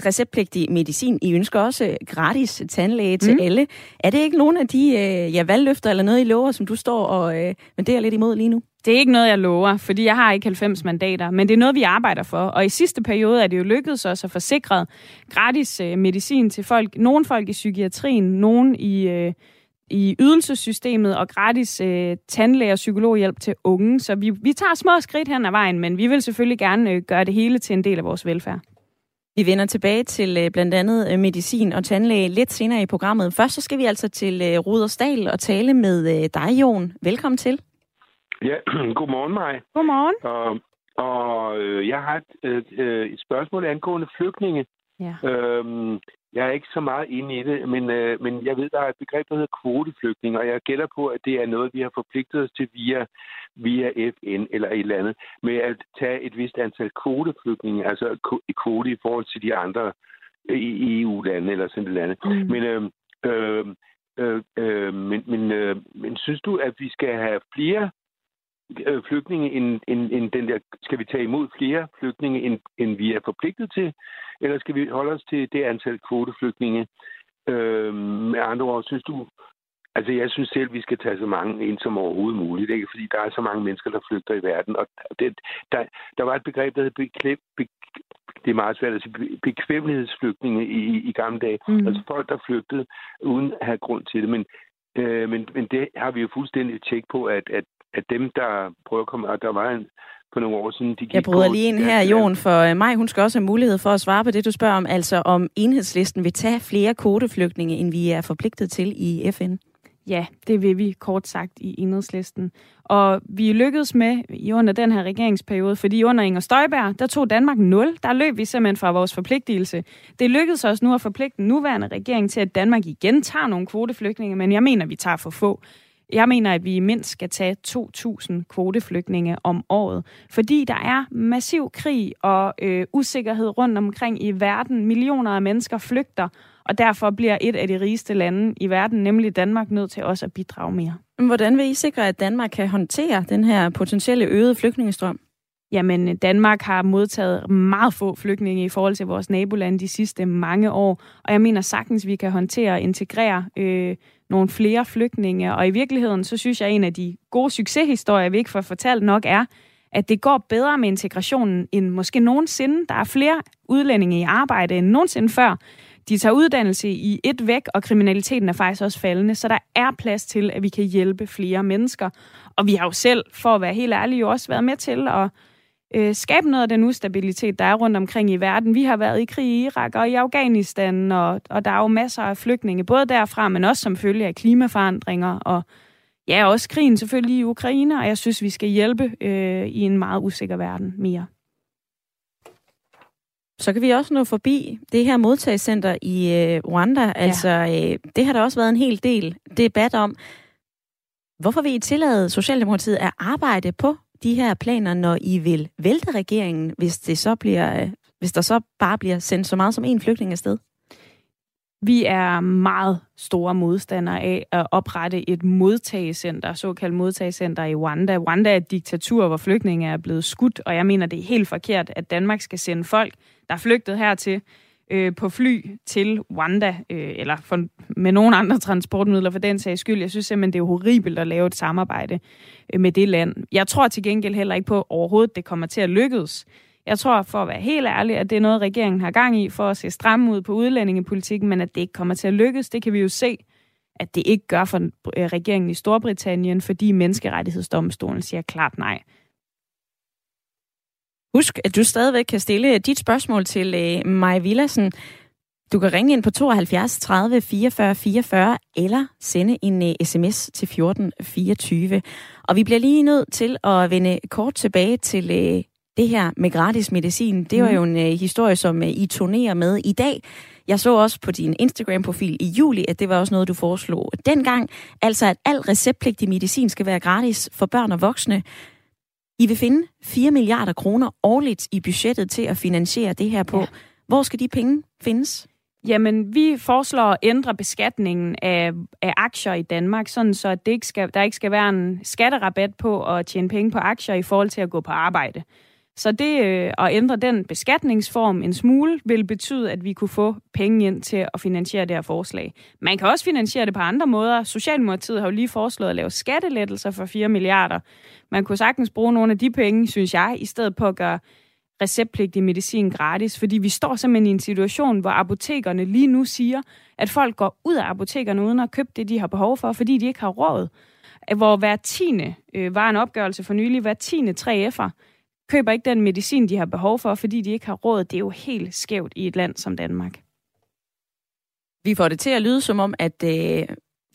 receptpligtig medicin. I ønsker også gratis tandlæge til Mm. alle. Er det ikke nogen af de øh, ja, valgløfter eller noget, I lover, som du står og øh, venderer lidt imod lige nu? Det er ikke noget, jeg lover, fordi jeg har ikke 90 mandater, men det er noget, vi arbejder for. Og i sidste periode er det jo lykkedes os at få sikret gratis øh, medicin til folk. Nogle folk i psykiatrien, nogen i, øh, i ydelsessystemet og gratis øh, tandlæge- og psykologhjælp til unge. Så vi, vi tager små skridt hen ad vejen, men vi vil selvfølgelig gerne øh, gøre det hele til en del af vores velfærd. Vi vender tilbage til øh, blandt andet øh, medicin og tandlæge lidt senere i programmet. Først så skal vi altså til øh, Rudersdal og tale med øh, dig, Jon. Velkommen til. Ja, godmorgen mig. Godmorgen. Og, og øh, jeg har et, et, øh, et spørgsmål angående flygtninge. Ja. Øhm, jeg er ikke så meget inde i det, men, øh, men jeg ved, der er et begreb, der hedder kvoteflygtning, og jeg gætter på, at det er noget, vi har forpligtet os til via, via FN eller et eller andet, med at tage et vist antal kvoteflygtninge, altså kvote i forhold til de andre øh, i EU-lande eller sådan et eller andet. Mm. Men, øh, øh, øh, øh, men, men, øh, men synes du, at vi skal have flere flygtninge end, end, end den der, skal vi tage imod flere flygtninge, end, end vi er forpligtet til, eller skal vi holde os til det antal kvoteflygtninge? Øh, med andre ord, synes du, altså jeg synes selv, vi skal tage så mange ind som overhovedet muligt, ikke? fordi der er så mange mennesker, der flygter i verden, og det, der, der var et begreb, der hed beklem, be, det er meget svært at sige, bekvemmelighedsflygtninge i, i gamle dage. Mm. Altså folk, der flygtede uden at have grund til det. Men, øh, men, men det har vi jo fuldstændig tjek på, at, at, at dem, der prøver at komme, og der var en, for nogle år siden. De gik jeg bryder lige ind her, Jon, for øh, mig hun skal også have mulighed for at svare på det, du spørger om, altså om enhedslisten vil tage flere kvoteflygtninge, end vi er forpligtet til i FN. Ja, det vil vi kort sagt i enhedslisten. Og vi lykkedes med i under den her regeringsperiode, fordi under Inger Støjberg, der tog Danmark 0. Der løb vi simpelthen fra vores forpligtelse. Det lykkedes os nu at forpligte den nuværende regering til, at Danmark igen tager nogle kvoteflygtninge, men jeg mener, vi tager for få. Jeg mener, at vi mindst skal tage 2.000 kvoteflygtninge om året, fordi der er massiv krig og øh, usikkerhed rundt omkring i verden. Millioner af mennesker flygter, og derfor bliver et af de rigeste lande i verden, nemlig Danmark, nødt til også at bidrage mere. Hvordan vil I sikre, at Danmark kan håndtere den her potentielle øgede flygtningestrøm? Jamen, Danmark har modtaget meget få flygtninge i forhold til vores nabolande de sidste mange år, og jeg mener sagtens, vi kan håndtere og integrere øh, nogle flere flygtninge. Og i virkeligheden, så synes jeg, at en af de gode succeshistorier, vi ikke får fortalt nok, er, at det går bedre med integrationen end måske nogensinde. Der er flere udlændinge i arbejde end nogensinde før. De tager uddannelse i et væk, og kriminaliteten er faktisk også faldende, så der er plads til, at vi kan hjælpe flere mennesker. Og vi har jo selv, for at være helt ærlige, jo også været med til at øh, skabe noget af den ustabilitet, der er rundt omkring i verden. Vi har været i krig i Irak og i Afghanistan, og, og der er jo masser af flygtninge, både derfra, men også som følge af klimaforandringer, og ja, også krigen selvfølgelig i Ukraine, og jeg synes, vi skal hjælpe øh, i en meget usikker verden mere. Så kan vi også nå forbi det her modtagscenter i øh, Rwanda. Ja. Altså, øh, det har der også været en hel del debat om. Hvorfor vil I tillade Socialdemokratiet at arbejde på de her planer, når I vil vælte regeringen, hvis, det så bliver, øh, hvis der så bare bliver sendt så meget som en flygtning afsted? Vi er meget store modstandere af at oprette et modtagecenter, såkaldt modtagecenter i Rwanda. Rwanda er et diktatur, hvor flygtninge er blevet skudt, og jeg mener, det er helt forkert, at Danmark skal sende folk, der er flygtet hertil, øh, på fly til Rwanda, øh, eller for, med nogle andre transportmidler for den sags skyld. Jeg synes simpelthen, det er horribelt at lave et samarbejde øh, med det land. Jeg tror til gengæld heller ikke på overhovedet, det kommer til at lykkes. Jeg tror, for at være helt ærlig, at det er noget, regeringen har gang i for at se stramme ud på udlændingepolitikken, men at det ikke kommer til at lykkes, det kan vi jo se, at det ikke gør for øh, regeringen i Storbritannien, fordi menneskerettighedsdomstolen siger klart nej. Husk, at du stadigvæk kan stille dit spørgsmål til øh, Maja Villassen. Du kan ringe ind på 72 30 44 44 eller sende en uh, sms til 14 24. Og vi bliver lige nødt til at vende kort tilbage til uh, det her med gratis medicin. Det var mhm. jo en uh, historie, som uh, I turnerer med i dag. Jeg så også på din Instagram-profil i juli, at det var også noget, du foreslog dengang. Altså, at al receptpligtig medicin skal være gratis for børn og voksne. I vil finde 4 milliarder kroner årligt i budgettet til at finansiere det her på. Ja. Hvor skal de penge findes? Jamen, vi foreslår at ændre beskatningen af, af aktier i Danmark, sådan så det ikke skal, der ikke skal være en skatterabat på at tjene penge på aktier i forhold til at gå på arbejde. Så det øh, at ændre den beskatningsform en smule vil betyde, at vi kunne få penge ind til at finansiere det her forslag. Man kan også finansiere det på andre måder. Socialdemokratiet har jo lige foreslået at lave skattelettelser for 4 milliarder. Man kunne sagtens bruge nogle af de penge, synes jeg, i stedet på at gøre receptpligtig medicin gratis, fordi vi står simpelthen i en situation, hvor apotekerne lige nu siger, at folk går ud af apotekerne uden at købe det, de har behov for, fordi de ikke har råd. Hvor hver tiende, øh, var en opgørelse for nylig, hver tiende 3F'er køber ikke den medicin, de har behov for, fordi de ikke har råd. Det er jo helt skævt i et land som Danmark. Vi får det til at lyde som om, at øh,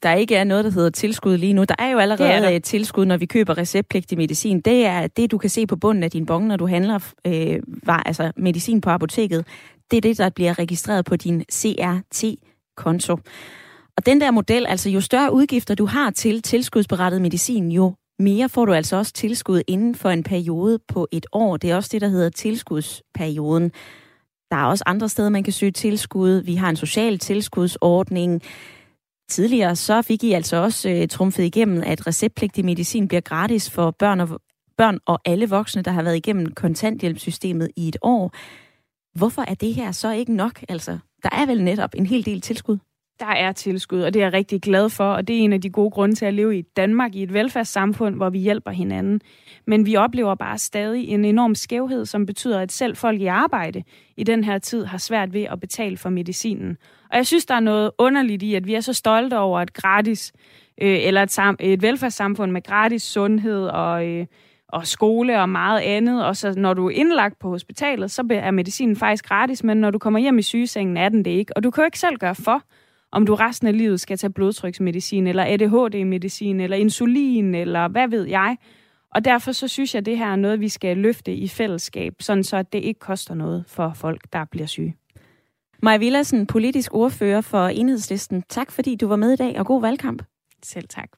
der ikke er noget, der hedder tilskud lige nu. Der er jo allerede et tilskud, når vi køber receptpligtig medicin. Det er det, du kan se på bunden af din bong, når du handler øh, var, altså medicin på apoteket. Det er det, der bliver registreret på din CRT-konto. Og den der model, altså jo større udgifter du har til tilskudsberettet medicin, jo mere får du altså også tilskud inden for en periode på et år. Det er også det, der hedder tilskudsperioden. Der er også andre steder, man kan søge tilskud. Vi har en social tilskudsordning. Tidligere så fik I altså også øh, trumfet igennem, at receptpligtig medicin bliver gratis for børn og, børn og alle voksne, der har været igennem kontanthjælpssystemet i et år. Hvorfor er det her så ikke nok? Altså, der er vel netop en hel del tilskud? Der er tilskud, og det er jeg rigtig glad for, og det er en af de gode grunde til at leve i Danmark, i et velfærdssamfund, hvor vi hjælper hinanden. Men vi oplever bare stadig en enorm skævhed, som betyder, at selv folk i arbejde i den her tid har svært ved at betale for medicinen. Og jeg synes, der er noget underligt i, at vi er så stolte over et gratis, øh, eller et, sam- et velfærdssamfund med gratis sundhed og... Øh, og skole og meget andet. Og så når du er indlagt på hospitalet, så er medicinen faktisk gratis, men når du kommer hjem i sygesengen, er den det ikke. Og du kan jo ikke selv gøre for, om du resten af livet skal tage blodtryksmedicin, eller ADHD-medicin, eller insulin, eller hvad ved jeg. Og derfor så synes jeg, at det her er noget, vi skal løfte i fællesskab, sådan så det ikke koster noget for folk, der bliver syge. Maja Villadsen, politisk ordfører for Enhedslisten. Tak fordi du var med i dag, og god valgkamp. Selv tak.